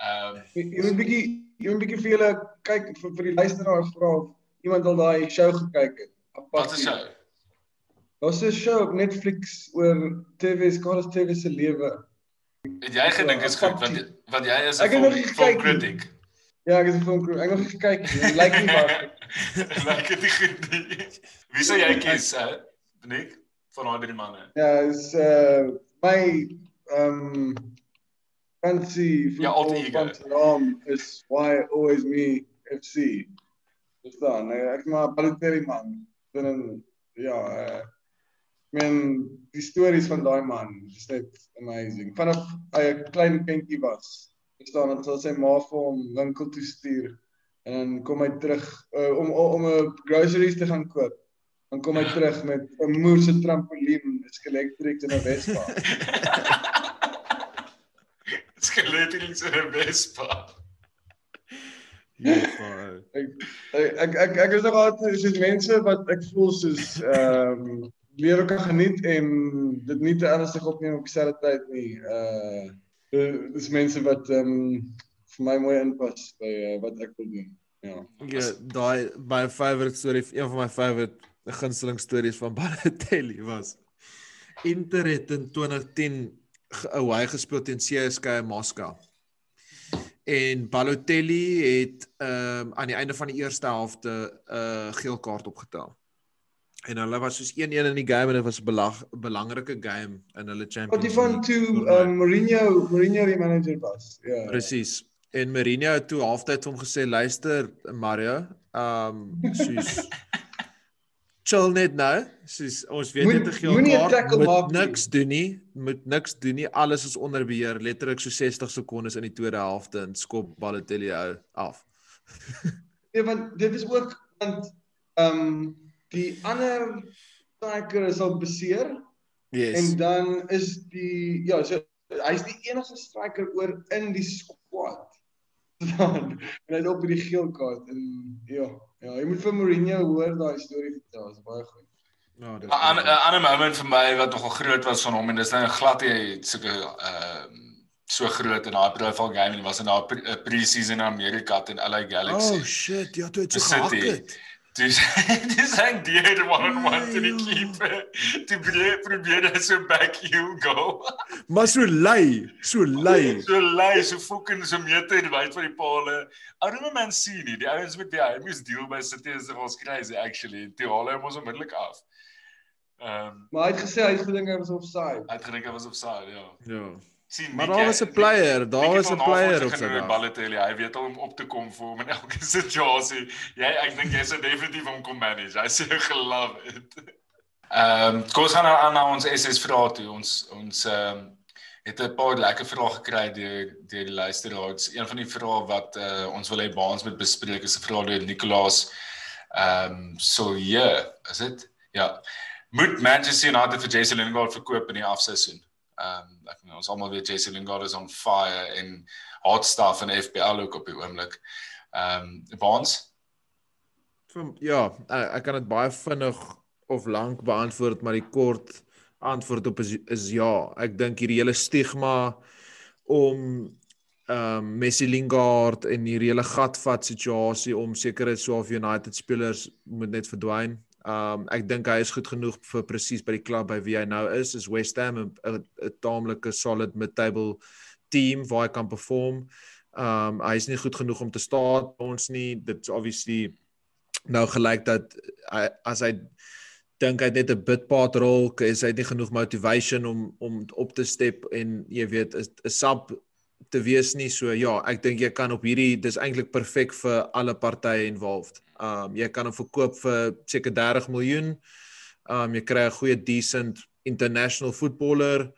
Ehm Jy jy moet bietjie jy moet bietjie vir julle kyk vir, vir die luisteraars vra of iemand al daai show gekyk het. wat is hy? Daar's 'n show op Netflix oor Tevez, Carlos Tevez se lewe. Het jy gedink is goed want want jy is 'n Ek het nog film, nie film gekyk nie. critic. Ja, ek het 'n film ek het nog gekyk lyk nie baie. Lyk dit nie goed nie. Wie sou jy kies, hè? Nick van daai drie manne. Ja, is uh my um fancy Ja, naam is why always me FC. Dis dan, ek maar Balotelli man. Binne ja, uh ek meen die stories van daai man is net amazing. Vanaf hy 'n klein kindjie was. Verstaan, dan sal sy ma vir hom winkel toe stuur en dan kom hy terug uh, om om 'n groceries te gaan koop. Dan kom hy terug met 'n moer se trampolien, 'n skeletrik en 'n Vespa. Skeletrings in 'n Vespa. Ja, Ek ek ek ek is nog altyd soos mense wat ek voel soos ehm um, lewe kan geniet en dit nie te ernstig opneem op dieselfde tyd nie. Uh dis mense wat ehm um, vir my mooi inpas by uh, wat ek wil doen. Ja. Ja, daai my favorite story, een van my favorite gunsteling stories van Balotelli was Inter het in 2010 ge- ou hy gespeel teen CSKA Moskou. En Balotelli het ehm um, aan die einde van die eerste helfte 'n uh, geel kaart opgetel. En hulle was soos 1-1 in die game en dit was 'n belag, belangrike game in hulle Wat Champions die van League toe um, Mourinho Mourinho die manager was. Ja. Presies. En Mourinho het toe halftyd hom gesê, "Luister, Mario, ehm um, soos chill net nou. Soos ons weet net 'n kaart, tackle moet maak nie." niks doen nie, moet niks doen nie. Alles is onder beheer. Letterlik so 60 sekondes in die tweede helfte en skop Balotelli af. Nee, want dit is ook want ehm um, die ander striker is al beseer Yes. En dan is die ja, so hy's die enigste striker oor in die squad. Dan en hy's op hierdie geel kaart en ja, ja, jy moet vir Mourinho hoor daai storie vertel, is baie goed. Ja, dis 'n ander moment vir my wat nogal groot was van hom en dis nou glad hy sulke ehm uh, so groot in daai profile game en was in daai pre-season in Amerika teen LA Galaxy. Oh shit, ja, toe het so gehak het. Dis dis hy deur one on one te die keeper. Toe probeer probeer hy so back heel go. Maar so lui, so lui. So lui, so fucking so meter wyd van die palle. I don't know man sien nie. Die ouens met die hy moes deel by City is was crazy actually. Toe haal hy hom ons onmiddellik af. Ehm um, Maar hy het gesê hy het gedink hy was offside. Hy het gedink hy was offside, ja. Ja sien maar daar was 'n player, daar was 'n player op sy balletelle. Hy weet al om op te kom vir hom in elke situasie. Jy ek dink jy sou definitief hom kom manage. Hy sê gelove it. Ehm um, kom ons gaan nou aan na ons SS vrae toe. Ons ons ehm um, het 'n paar lekker vrae gekry deur deur die luisteraars. Een van die vrae wat uh, ons wil hê baans met bespreek is 'n vraag deur Nicolaas. Ehm um, so ja, yeah, is dit? Ja. Moet Manchester United vir Jesse Lingard verkoop in die afseisoen? Ehm um, ek weet ons almal weet Jesse Lingard is on fire en hot stuff in FPL ook op die oomblik. Ehm um, Baans Ja, ek, ek kan dit baie vinnig of lank beantwoord, maar die kort antwoord op is, is ja. Ek dink hierdie hele stigma om ehm um, Messi Lingard en hierdie hele gatvat situasie om sekere Swaff United spelers moet net verdwyn. Um ek dink hy is goed genoeg vir presies by die klub by wie hy nou is, is West Ham 'n 'n taamlike solid mid-table team waar hy kan perform. Um hy is nie goed genoeg om te staan ons nie. Dit's obviously nou gelyk dat hy, as hy dink hy het net 'n bidpaat rol, is hy nie genoeg motivation om om op te step en jy weet 'n sub te wees nie. So ja, ek dink jy kan op hierdie dis eintlik perfek vir alle partye involved. Um jy kan hom verkoop vir seker 30 miljoen. Um jy kry 'n goeie decent international footballer.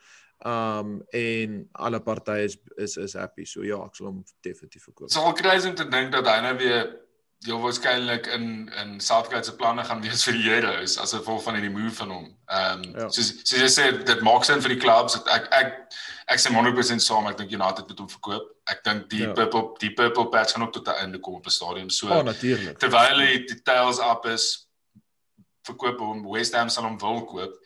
Um en alle partye is is is happy. So ja, ek sal hom definitief verkoop. Sal crazy om te dink dat hy nou weer heel waarskynlik in in Southgate se planne gaan wees vir die Euros as gevolg van hierdie move van hom. Ehm um, ja. soos soos jy sê dit maak sin vir die clubs. Ek ek ek sê 100% saam. Ek dink United moet hom verkoop. Ek dink die ja. purple die purple patch gaan ook tot 'n einde kom op die stadion. So oh, natuurlik. Terwyl die details up is verkoop hom West Ham sal hom wil koop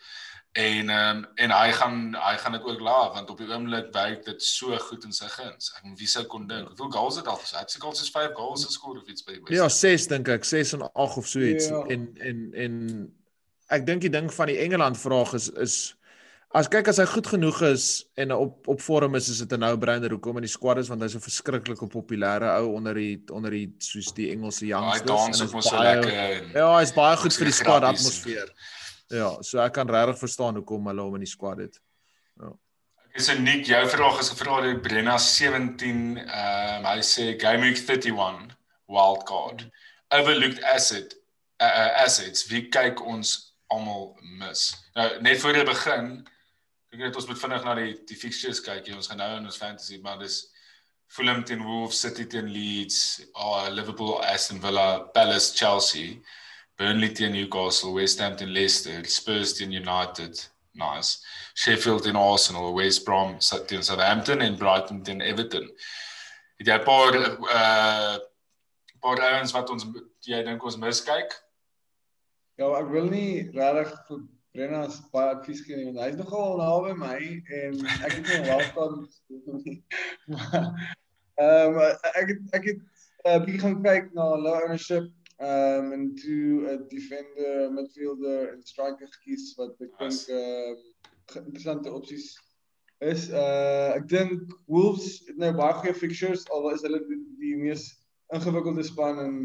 en ehm um, en hy gaan hy gaan dit ook laat want op die oomblik werk dit so goed in sy guns. Ek wie sou kon dink. Hoeveel goals het al gesê? Hy het seker al sy 5 goals geskoor of iets by die West. Ja, 6 dink ek, 6 en 8 of so iets. Ja. En en en ek dink die ding van die Engeland vraag is is as kyk as hy goed genoeg is en op op vorm is, is dit 'n no-brainer hoekom in die squad is want hy's 'n verskriklike populêre ou onder die onder die soos die Engelse youngsters. Hy dans op so lekker. Ja, hy's baie goed vir die squad atmosfeer. Ja, so ek kan regtig verstaan hoekom hulle hom in die squad het. Ja. Ek sê Nick, jou vraag is gevra deur Brenna 17. Ehm um, hy sê Game Week 31 wild card. Overlooked asset uh, assets. Wie kyk ons almal mis? Nou net voor jy begin, ek net ons moet vinnig na die die fixtures kyk. Ons gaan nou in ons fantasy, maar dis Fulham teen Wolves, City teen Leeds, uh, Liverpool, Aston Villa, Palace, Chelsea. Burnley teen Newcastle, West Ham teen Leicester, Spurs teen United. Nice. Sheffield teen Arsenal, West Brom teen Southampton en Brighton teen Everton. Het jy 'n paar uh paar ouens wat ons jy dink ons miskyk? Ja, ek wil nie regtig vir Brenna baie advies gee nie want hy's nogal naby my en ek het nie welkom nie. Ehm ek het ek het 'n uh, bietjie gaan kyk na low ownership um en toe 'n defender, midfielder en striker gekies wat dink ehm uh, interessante opsies is. Uh ek dink Wolves het nou baie goeie fixtures al is hulle die, die mees ingewikkelde span in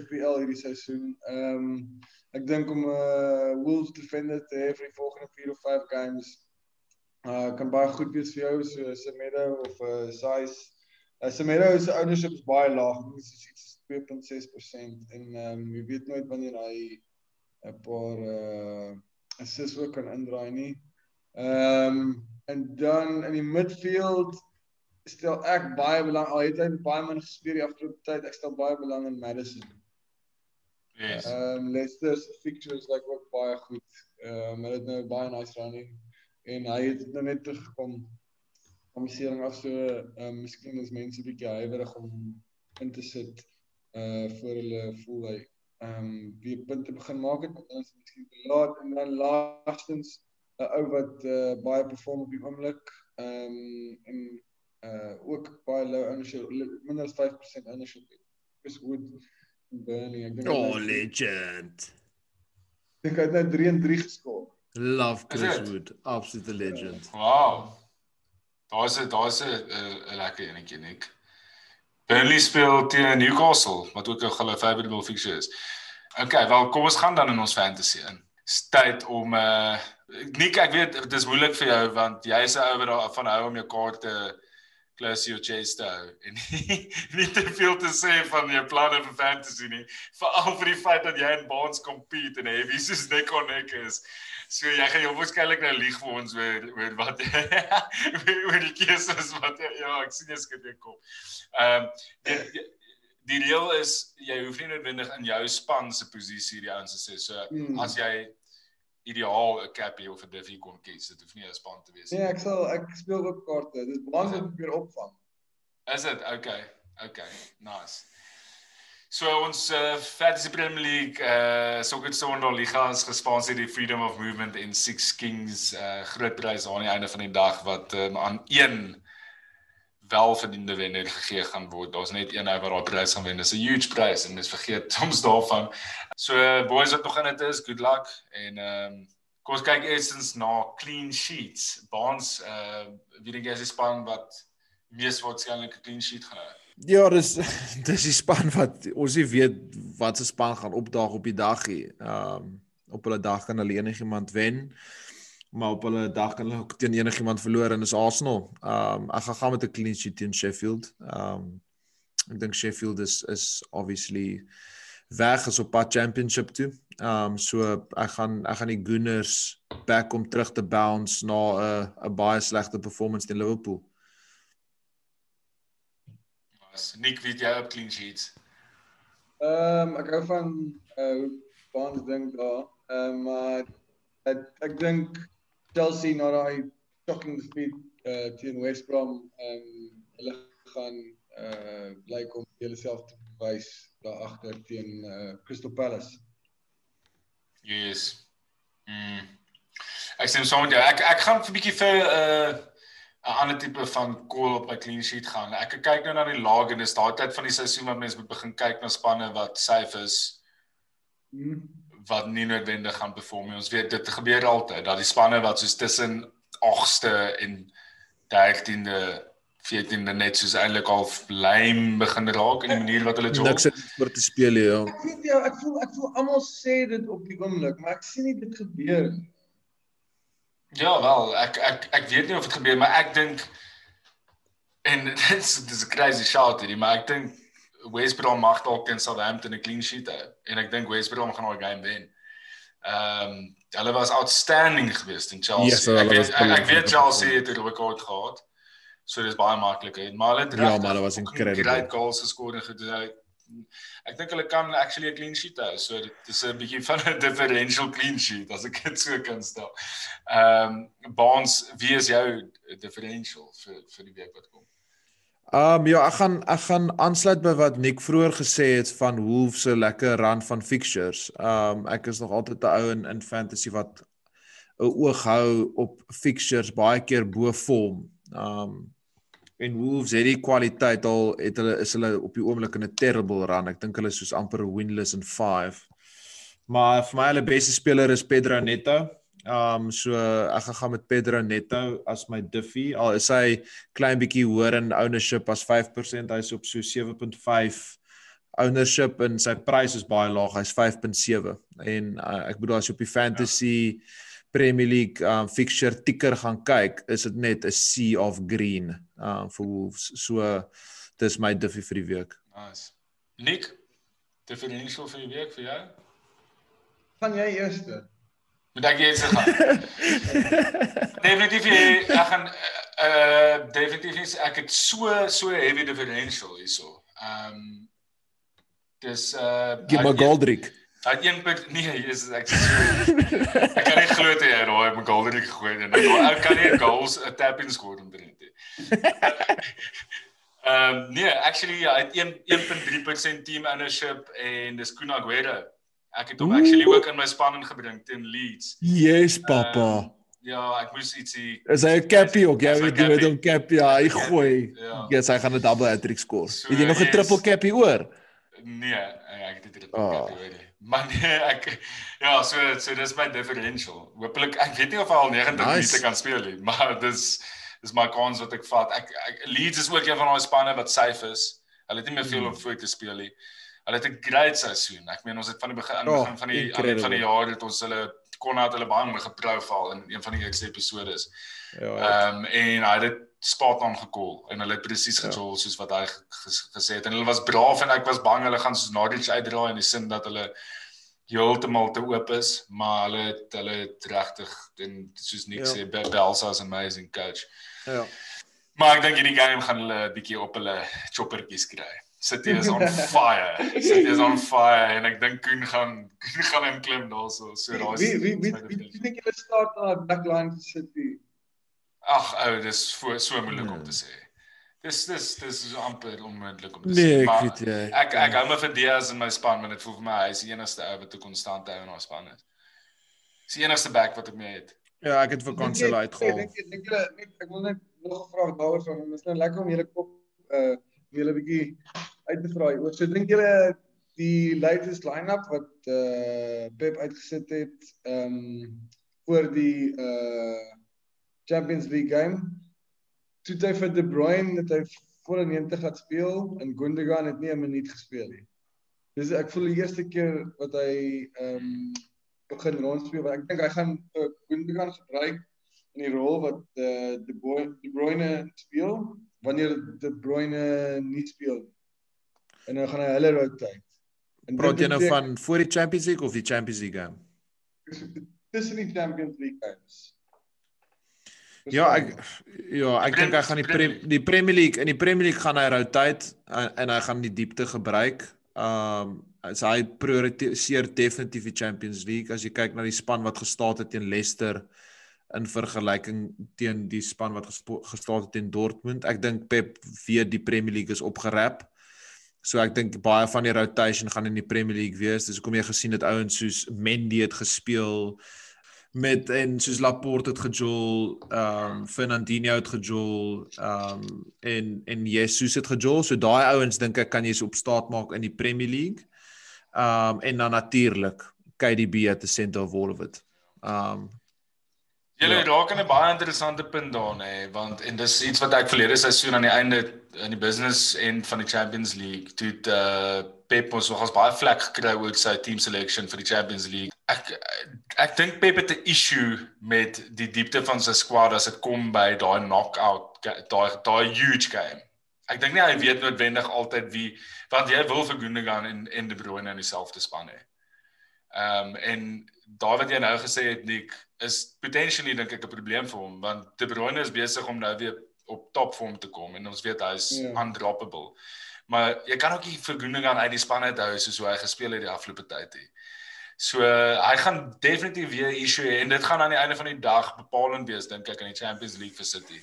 FPL hierdie seisoen. Ehm um, ek dink om uh, Wolves defender te hê vir die volgende 4 of 5 games uh kan baie goed wees vir jou so Semedo of uh, size. Uh, Semedo se ownership is baie laag. Dit is iets 2.6% en ehm um, jy weet nooit wanneer hy 'n paar uh assists ook kan indraai nie. Ehm um, en dan in die midfield stel ek baie belang al het hy baie min gespeel die afgelope tyd. Ek stel baie belang in Madison. Yes. Ehm um, Leicester's fixtures like ook baie goed. Ehm um, hulle het nou baie nice running en hy het nou net teruggekom amusering af so ehm um, miskien is mense bietjie huiwerig om in te sit uh voor hulle voel hy ehm um, wie punte begin maak het, dan is dit miskien te laat en dan laastens 'n ou wat uh, baie perform op die oomblik ehm um, en uh ook baie low ownership minder as 5% ownership. Chris Wood Burnley. Ek dink Oh legend. Ek dink hy het nou 3 en 3 geskoor. Love Chris Wood, absolute legend. Wow. Daar's 'n daar's 'n 'n lekker enetjie nik. Burnley speel teen Newcastle wat ook 'n hulle favourable fixture is. Okay, wel kom ons gaan dan in ons fantasy in. Tyd om uh Nik, ek weet dit is moeilik vir jou want jy is 'n ou wat daarvan hou om jou kaarte close your chest te hou en nie, nie te veel te sê van jou planne vir fantasy nie. Veral vir die feit dat jy in Bonds compete en heavy soos nek on nek is. So jy gaan jou waarskynlik nou lieg vir ons oor oor wat oor die keuses wat ja, ek sien jy skep jou kop. Ehm um, die die reël is jy hoef nie noodwendig in jou span se posisie die ouens te sê. So hmm. as jy ideaal 'n Cappy of 'n Diffie kon kies. Dit hoef nie 'n span te wees nie. Nee, ek sal ek speel ook kaarte. Dit is belangrik om weer opvang. Is dit? Okay. Okay. Nice. So ons uh, Fantasy Premier League uh Soccer Sondag Liga is gesponsor deur Freedom of Movement en Six Kings uh groot prys aan die einde van die dag wat um, aan een welverdiende wenner gegee gaan word. Daar's net een ou wat daai prys gaan wen. Dis 'n huge prys en mens vergeet soms daarvan. So boys wat nog in dit is, good luck en ehm um, kom ons kyk eerstens na clean sheets. Baans uh wie dink jy is die span wat mees waarskynlik 'n clean sheet gaan hê? Ja, dis dis die span wat ons nie weet wat se span gaan opdaag op die dag nie. Ehm um, op hulle dag kan hulle enigiemand wen maar op hulle dag kan hulle ook teen enigiemand verloor en is Arsenal. Um ek gaan gaan met 'n clean sheet teen Sheffield. Um ek dink Sheffield is is obviously weg is op pad championship toe. Um so ek gaan ek gaan die Gunners back om terug te bounce na 'n 'n baie slegte performance teen Liverpool. Was Nick weet jy op clean sheets? Ehm um, ek hou van uh Bonds ding daar. Ehm um, uh, ek ek dink Chelsea na daai shocking defeat uh teen West Brom en um, hulle gaan uh blyk om hulle self te bewys daar agter teen uh Crystal Palace. Yes. Mm. Ek sê soms ja, ek ek gaan 'n bietjie vir 'n uh, 'n ander tipe van call op my clean sheet gaan. Ek kyk nou na die lag en dis daai tyd van die seisoen wat mense moet begin kyk na spanne wat safe is. Mm wat nie noodwendig gaan perform nie. Ons weet dit gebeur altyd dat die spanne wat soos tussen 8ste en 13de 14de net soos eintlik al lame begin raak in die manier wat hulle jol. Niks het vir te speel ja. Ek weet jou, ek voel ek voel almal sê dit op die oomblik, maar ek sien nie dit gebeur nie. Ja, wel, ek ek ek weet nie of dit gebeur, maar ek dink en dit's dis 'n crazy shot hierdie, maar ek dink West Brom mag dalk teen Southampton 'n clean sheet hê en ek dink West Brom gaan daai game wen. Ehm um, hulle was outstanding geweest in Chelsea. Yes, ek weet ek, ek weet Chelsea het 'n rekord gehad. So dis baie maklik hè. Maar hulle het Ja, maar hulle was incredible. Great goals geskoor en gedoen. Ek dink hulle kan actually 'n clean sheet hou. So dit is 'n bietjie van 'n differential clean sheet as ek dit so kan stel. Ehm um, Bonds, wie is jou differential vir vir die week wat kom? Ehm um, ja, ek gaan ek gaan aansluit by wat Nick vroeër gesê het van Wolves se lekker run van fixtures. Ehm um, ek is nog altyd 'n ou in in fantasy wat 'n oog hou op fixtures baie keer bo vorm. Ehm um, en Wolves het die kwaliteit al het hulle is hulle op die oomblik in 'n terrible run. Ek dink hulle is soos amper winless in 5. Maar vir my hulle beste speler is Pedro Neto. Um so ek gaan gaan met Pedro Neto as my Diffie. Al is hy klein bietjie hoër in ownership as 5%, hy's op so 7.5 ownership en sy prys is baie laag, hy's 5.7. En uh, ek bedoel as jy op die fantasy ja. Premier League um fixture ticker gaan kyk, is dit net 'n sea of green um vir Wolves. So dis my Diffie vir die week. Nice. Nick, differential vir die week vir jou? Van jy eerste? Moet ek iets gaan? definitief ek gaan eh uh, definitief ek het so so heavy differential hierso. Ehm um, dis eh uh, Gib my Goldrick. Hy het een punt nee, is ek so ek kan nie glo dit jy daai raai met Golderik gegooi en ek ou kan nie goals 'n tap in skoor om te doen. Ehm um, nee, actually ja, hy het 1.3% team ownership en dis Kun Aguero. Ek het hom actually ook in my span ingebring teen Leeds. Yes, papa. Um, ja, ek moes ietsie Is hy 'n cappy ook? Jy weet met hom cappy, ja, hy gooi. Ja, yes, hy gaan 'n double hat-trick score. So, het jy nog 'n yes. triple cappy oor? Nee, ek het dit triple oh. cappy oor. Maar nee, ek ja, so so dis my differential. Hoopelik ek weet nie of hy al 90 nice. minute kan speel nie, maar dis dis my kans wat ek vat. Ek, ek Leeds is ook een van daai spanne wat safe is. Hulle het nie meer veel om voor te speel nie. Hulle het 'n great seisoen. Ek meen ons het van die begin oh, begin van die incredible. van die jaar het ons hulle kon het hulle baie mooi geprofile in een van die eerste episode is. Ja. Ehm um, en hy het spot on gekol en hulle het presies ja. gejol soos wat hy gesê het en hulle was braaf en ek was bang hulle gaan soos Norwich uitdraai in die sin dat hulle heeltemal te oop is, maar hulle het hulle het regtig en soos Nick ja. sê Belsa is amazing coach. Ja. Maar ek dink hierdie game gaan hulle 'n bietjie op hulle choppertjies kry. City is on fire. City is on fire en ek dink Koen gaan Koen gaan hom klim daarso. So daar's Wie wie wie wie dink julle staat na backline vir City? Ag ou, dis so, so moeilik om te sê. Dis dis dis is amper onmoontlik om te nee, sê. Nee, ek weet jy. Ek ek hou my vir Diaz in my span, maar dit voel vir my hy is die enigste ou wat 'n konstante hou in ons span is. Dis die enigste back wat ek mee het. Ja, ek het vir Cancelo uitgehaal. Ek dink ek dink ek wil net nog 'n vraag daaroor dit is nou lekker om julle kop uh julle bietjie uit te vra. Oor so dink julle die latest line-up wat uh Pep uitgesit het ehm um, voor die uh Champions League game. Toe hy vir De Bruyne het hy voor 90 laat speel en Gundogan het nie 'n minuut gespeel nie. Dis ek voel die eerste keer wat hy ehm um, begin rondspeel, want ek dink hy gaan uh, Gundogan gebruik in die rol wat uh, De Bruyne De Bruyne speel wanneer De Bruyne nie speel nie. En dan gaan hy hulle rotate. En praat jy nou van voor die Champions League of die Champions League game? Tussen die Champions League games. Ja, ek ja, ek dink hy gaan die pre, die Premier League in die Premier League gaan hy rotate en, en hy gaan die diepte gebruik. Um as hy prioritiseer definitief die Champions League as jy kyk na die span wat gestaan het teen Leicester in vergelyking teen die span wat gestaan het teen Dortmund. Ek dink Pep weet die Premier League is opgerap. So ek dink baie van die rotation gaan in die Premier League wees. Dis hoekom jy gesien het ouens soos Mendy het gespeel met en soos Laporte het gejol, ehm um, Fernandinho het gejol, ehm um, en en Jesus het gejol. So daai ouens dink ek kan jy se op staat maak in die Premier League. Ehm um, en dan natuurlik KDB at the center of all of it. Ehm um, Julle ja. raak aan 'n baie interessante punt daar nê, want en dis iets wat ek verlede seisoen aan die einde in die business en van die Champions League toe uh Pep ons nogals baie vlek gekry oor sy team selection vir die Champions League. Ek ek dink Pep het 'n issue met die diepte van sy squad as dit kom by daai knockout daai daai huge game. Ek dink nie hy weet noodwendig altyd wie want jy wil vir Gundogan en en De Bruyne in dieselfde span hê. Ehm um, en daai wat jy nou gesê het Nick is potentially dink ek 'n probleem vir hom want De Bruyne is besig om nou weer op top vorm te kom en ons weet hy is yeah. Ja. undroppable. Maar jy kan ook nie vir Gundogan uit die span uit hou soos hoe hy gespeel het die afgelope tyd nie. So uh, hy gaan definitief weer issue hê en dit gaan aan die einde van die dag bepalend wees dink ek in die Champions League vir City.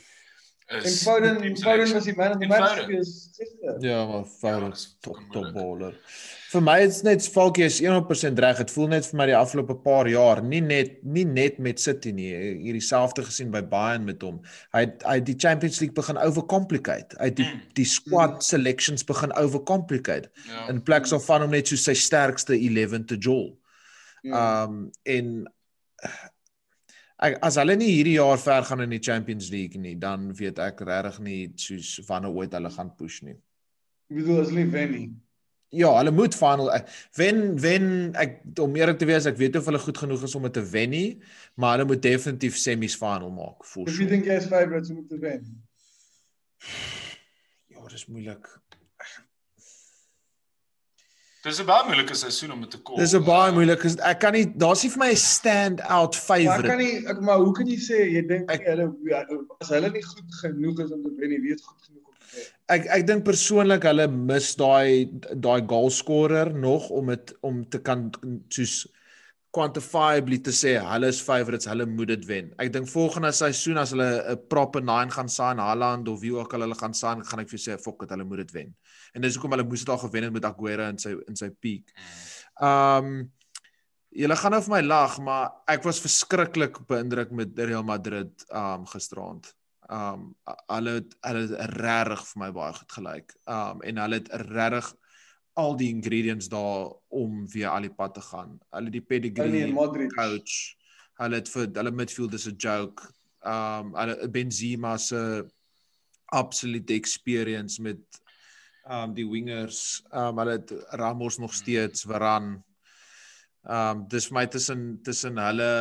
En Foden Foden was die man of the match gewees. Ja, maar Foden is top top baller. Vir my is net Falkie is 100% reg. Dit voel net vir my die afgelope paar jaar nie net nie net met City nie. Hier dieselfde gesien by Bayern met hom. Hy hy die Champions League begin overcomplicate. Hy die mm. die squad selections begin overcomplicate. Ja. In plek so van hom net so sy sterkste 11 te jol. Ja. Um en ek as hulle nie hierdie jaar ver gaan in die Champions League nie, dan weet ek regtig nie soos wanneer ooit hulle gaan push nie. Ek bedoel as hulle wen nie Ja, hulle moet final wen wen ek om eerlik te wees, ek weet of hulle goed genoeg is om dit te wen nie, maar hulle moet definitief semis final maak sure. Wie dink jy is favorites om te wen? Ja, dit is moeilik. Dis 'n baie moeilike seisoen om te kom. Dis 'n baie moeilike ek kan nie daar's nie vir my 'n stand out favorite. Maar kan nie ek maar hoe kan jy sê jy dink hulle as hulle nie goed genoeg is om te wen nie, weet goed genoeg ek ek dink persoonlik hulle mis daai daai goal scorer nog om dit om te kan soos quantifiably te sê hulle is favorites, hulle moet dit wen. Ek dink volgende seisoen as hulle 'n proper 9 gaan sign Haaland of wie ook al hulle gaan sign, gaan ek vir sê fok dit hulle moet dit wen. En dis hoekom hulle moes dit al gewen het met Aguero in sy in sy peak. Um Julle gaan nou vir my lag, maar ek was verskriklik beïndruk met Real Madrid um gisteraand. Um hulle het hulle het regtig vir my baie goed gelyk. Um en hulle het regtig al die ingredients daar om weer al die pad te gaan. Hulle die pedigree Modric. coach. Hulle het vir hulle midfield is 'n joke. Um hulle Benzema se absolute experience met um die wingers. Um hulle het Ramos nog steeds, Varane. Um dis vir my tussen tussen hulle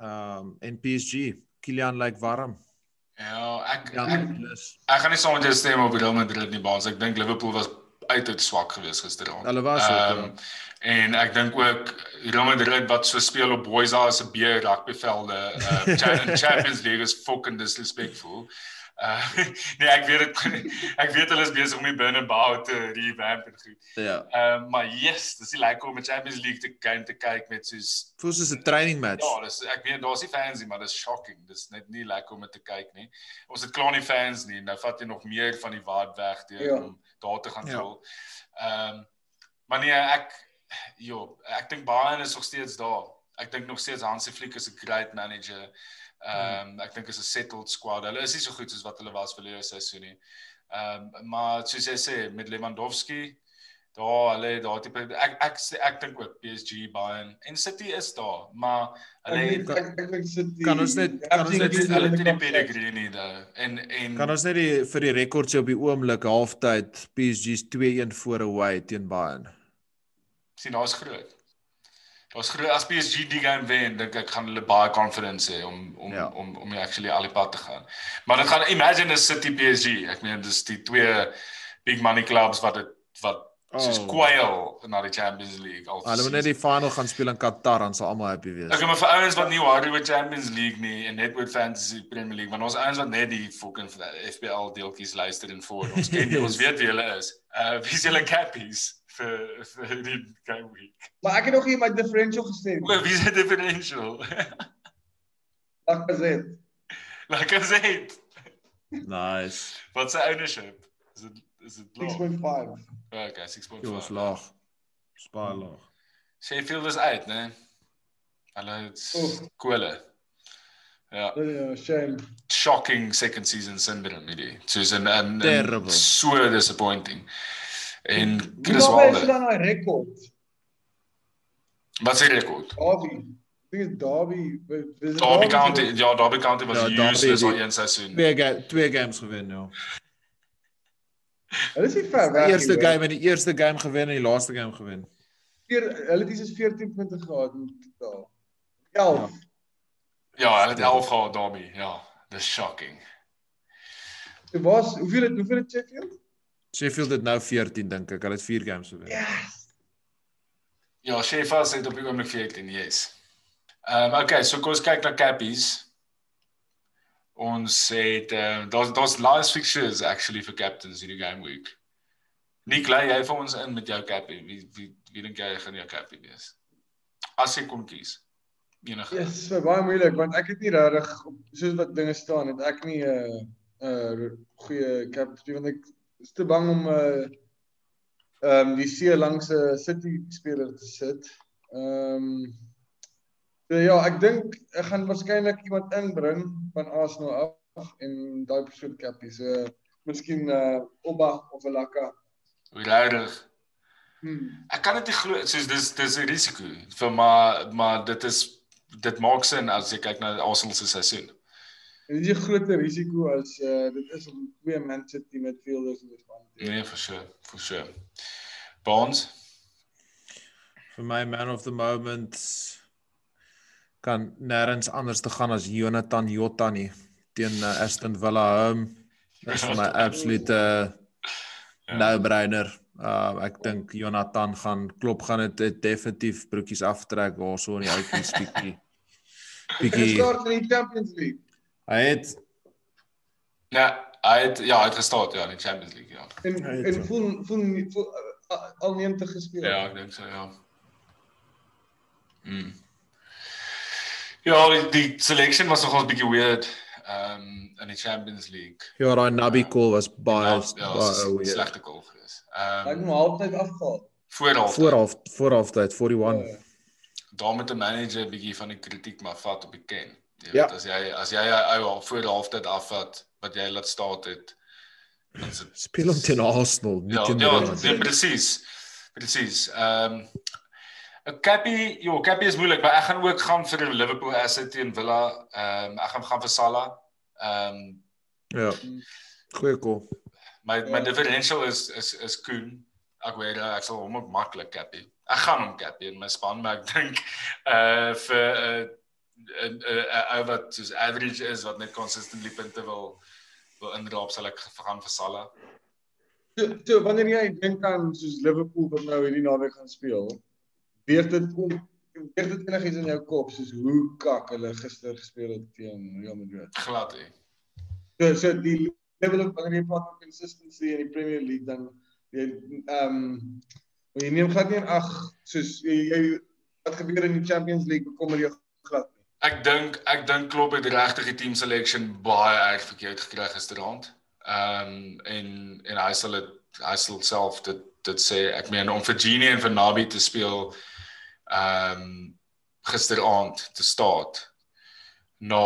um en PSG. Kylian lyk like warm. Ja, ek Ja, ek, plus. ek gaan nie saam met jou stem op Real Madrid nie, baas. Ek dink Liverpool was uiters swak geweest gisteraand. Hulle was ook, ja. Ehm, en ek dink ook Real Madrid wat so speel op Boys as 'n beer rugbyvelde, uh Cha- Champions League is fucking disrespectful. Uh nee, ek weet dit ek weet hulle is besig om die binnebou te revamp en goed. Ja. Ehm um, maar yes, dis nie lekker om 'n Champions League te game te kyk met soos Voel soos 'n training match. Ja, dis ek weet daar's nie fans nie, maar dis shocking. Dis net nie lekker om dit te kyk nie. Ons het klaar nie fans nie. Nou vat jy nog meer van die vibe weg deur Ja. om daar te gaan Ja. voel. Ehm maar nee, ek jo, ek dink Bayern is nog steeds daar. Ek dink nog steeds Hansi Flick is 'n great manager. Ehm um, ek dink is 'n settled squad. Hulle is nie so goed soos wat hulle was verlede seisoen nie. Ehm um, maar soos jy sê met Lewandowski daar hulle daar tipe ek ek sê- ek dink ook PSG Bayern en City is daar, maar hulle Ek het ek ek dink sit die Kan ons net- kan ons net- hulle het nie die pedigree nie daai. En en Kan ons net die vir die rekord sê op die oomblik halftyd PSG's 2-1 voor away teen Bayern. sien daar's groot. Daar's groot as PSG die game wen, dink ek gaan hulle baie confidence hê om om Ja. ja. om om actually al die pad te gaan. Maar dit gaan imagine is City PSG. Ek meen dis die twee big money clubs wat dit wat oh. soos Oh. kwel na die Champions League al. Hulle moet net die final gaan speel in Qatar en sal almal happy wees. Ek maar vir ouens wat nie worry oor Champions League nie en net oor Fantasy Premier League, want ons ouens wat net die fucking FPL deeltjies luister en voor ons ken, yes. ons weet wie hulle is. Uh wie is julle cappies vir vir die game week? Maar ek het nog hier my differential gesê. O, wie is die differential? I said, Nice. wat se ownership? Is dit is dit laag? 6.5. Okay, Jy was 6.5. laag. Spaar laag. Sheffield is uit, né? Hulle het Oef. kole. Ja, Ja, shame. shocking second season syndrome hierdie. Soos 'n 'n Terrible. so disappointing. En Chris Hoe baie is Wilder. dan daai rekord? Wat se rekord? Derby. Ek dink Derby. Is dit Derby County, ja, Derby County was Ja, ja, Derby useless al een seisoen. Twee ga twee games gewen ja. Hulle is nie ver Die weg. eerste nie, hoor. game en die eerste game gewen en die laaste game gewen. Vier- Hulle het iets soos 14 punte gehad in totaal. 11. Ja, hulle het 11 gehad Derby. Ja, dis shocking. Dit was hoeveel het hoeveel het Sheffield? Sheffield het nou 14 dink ek. Hulle het 4 games gewen. Yes. Ja, Sheffield het op die oomblik 14, yes. Ehm um, okay, so kom ons kyk na Cappies. Ons het ehm uh, daar's daar's last fixtures actually vir captains hierdie game week. Nick, lei jy vir ons in met jou cappie? Wie wie wie dink jy gaan jou cappie wees? As jy kon kies. Enige. Ja, yes, vir baie moeilik want ek het nie regtig soos wat dinge staan het ek nie 'n uh, 'n uh, goeie captain want ek is te bang om 'n uh, ehm um, die see langs 'n City speler te sit. Ehm um, so ja, ek dink ek gaan waarskynlik iemand inbring van Arsenal af en daai persoon capie. So miskien uh Oba of Laka. Regtig. Hmm. Ek kan dit nie glo soos dis dis 'n risiko vir maar maar dit is dit maak sin as jy kyk na Arsenal se seisoen. En dit is 'n groter risiko as uh dit is om twee Man City midfielders in die span te hê. Nee, for sure, for sure. Bonds. Vir my man of the moment kan nêrens anders te gaan as Jonathan Jota nie teen uh, Aston Villa home. Dis vir my absolute Ja. no-brainer. Uh ek dink Jonathan gaan klop gaan dit definitief broekies aftrek waarso in die outjies bietjie. Hy Bietjie. start in die Champions League. Hy het Ja, hy het ja, hy het gestart ja in die Champions League ja. En Hy het en so. voel voel, voel uh, al 90 gespeel. Ja, ek dink so ja. Mm. Ja, die, die selection was nogal 'n bietjie weird. Ehm um, in die Champions League. Ja, daai Nabi call was baie Ja, baie baie weird. slegte goal gewees. Ek Ehm het hom halftyd afgehaal. voor half. Voor half voor halftyd 41. Ja. daar met 'n manager 'n bietjie van die kritiek maar vat op die ken. Jy Ja. weet as jy as jy 'n ou al voor halftyd afvat wat jy laat staat het. Dit Speel hom teen Arsenal, nie Ja, teen ja, nee, presies. Presies. Ehm um, 'n Cappy, ja, Cappy is moeilik, maar ek gaan ook gaan vir Liverpool asset teen Villa. Ehm um, ek gaan gaan vir Salah. Ehm um, Ja. Goeie call. my my Ja. differential is is is Koen. Aguero, ek sal hom ook maklik Cappy. Ek gaan hom Cappy in my span, maar ek dink uh vir 'n 'n 'n ou wat soos average is wat net consistently punte wil wil indraap sal ek gaan vir Salah. So, so wanneer jy dink aan soos Liverpool wat nou hierdie naweek gaan speel, weet dit kom weet dit enigiets in jou kop soos hoe kak hulle gister gespeel het teen Real Madrid. Glad hè. So so die level of wanneer jy praat van consistency in die Premier League dan jy ehm um, jy neem glad nie in ag soos jy, jy wat gebeur in die Champions League bekommer jou glad. Ek dink ek dink Klopp het regtig die team selection baie erg verkeerd gekry gisteraand. Ehm um, en en hy sal dit hy sal self dit dit sê ek meen om vir Genie en vir Nabi te speel ehm um, gisteraand te staat na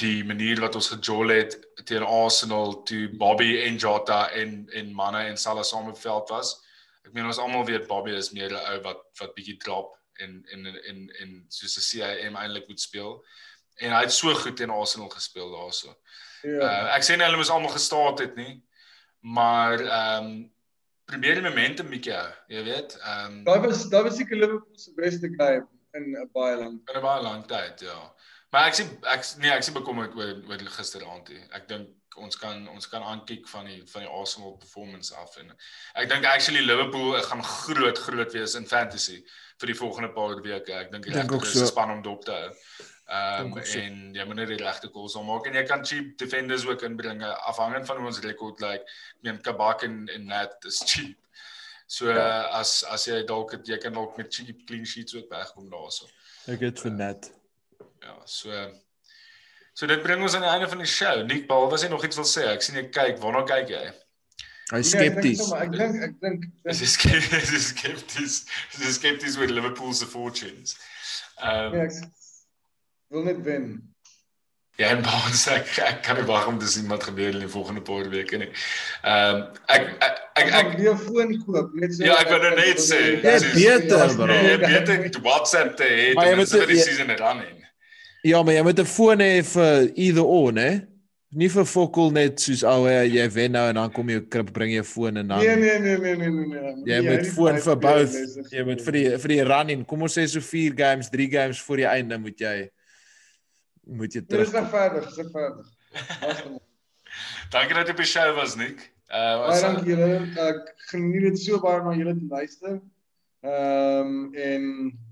die manier wat ons gejol het teen Arsenal toe Bobby en Jota en en Manne en Salah saam op veld was. Ek meen ons almal weet Bobby is meer 'n ou wat wat bietjie drop en en en en soos 'n CIM eintlik moet speel. En hy het so goed teen Arsenal gespeel daarso. Ja. Uh ek sê nie hulle moes almal gestaat het nie, maar ehm um, probeer die momentum bietjie hou, jy weet. Ehm um, Daai was daai was seker Liverpool se beste game in 'n baie lang. in 'n baie lang tyd, ja. Maar ek sien ek nee, ek sien bekommerd oor oor gisteraand hier. Ek dink ons kan ons kan aankyk van die van die Arsenal performance af en ek dink actually Liverpool gaan groot groot wees in fantasy vir die volgende paar weke. Ek dink ook is so. span om dop te hou. Ehm ook so. en jy moet net die regte calls maak en jy kan cheap defenders ook inbring afhangend van hoe ons rekord. Like, ek meen Kabak en en Nat is cheap. So Ja. ja. as as jy dalk jy kan dalk met cheap clean sheets ook wegkom daarso. Ek het vir net. Ja, so So dit bring ons aan die einde van die show. Nick Paul, was jy nog iets wil sê? Ek sien jy kyk, waarna kyk jy? Hy Nee, ek dink skepties. sommer- Ek dink ek dink Is jy skepties? Is jy skepties? Is jy skepties oor Liverpool se fortunes? Ehm nee, um, ek wil net wen. ja, en Baans ek, ek kan nie wag om te sien wat gebeur in die volgende paar weke nie. Ehm um, ek ek ek, Ek weer foon koop, net so. Ja, ek wou nou net sê, Jy dis- beter, bro. nee, beter WhatsApp te hê Maar jy ten moet minste vir die jy- season run in. Ja, maar jy moet 'n foon hê vir either or, né? Nie vir fokol net soos ou jy wen nou en dan kom jy krip bring jy foon en dan Nee nee nee nee nee nee nee. jy Nee, moet foon baie vir both. dis- Jy moet vir die vir die run in. Kom ons sê so 4 games, 3 games voor die einde moet jy moet jy terug. is regverdig, dis regverdig. Laaste Dankie dat jy op die show was, Nick. Uh Baie was dankie julle. Ek geniet dit so baie om na julle te luister. Ehm en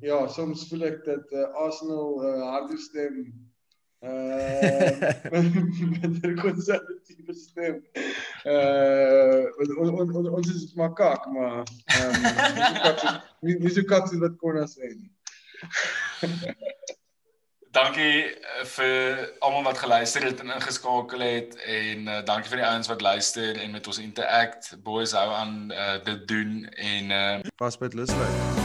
ja, soms voel ek dat uh, Arsenal uh, harde stem uh met 'n konservatiewe stem. Uh on, on, on, ons is maar kak, maar ehm um, nie so kak soos wat Konna sê nie. Dankie eh, vir almal wat geluister het en ingeskakel het en uh, dankie vir die ouens wat luister en met ons interact. Boys hou aan uh, dit doen en uh, Pas by Lusweg.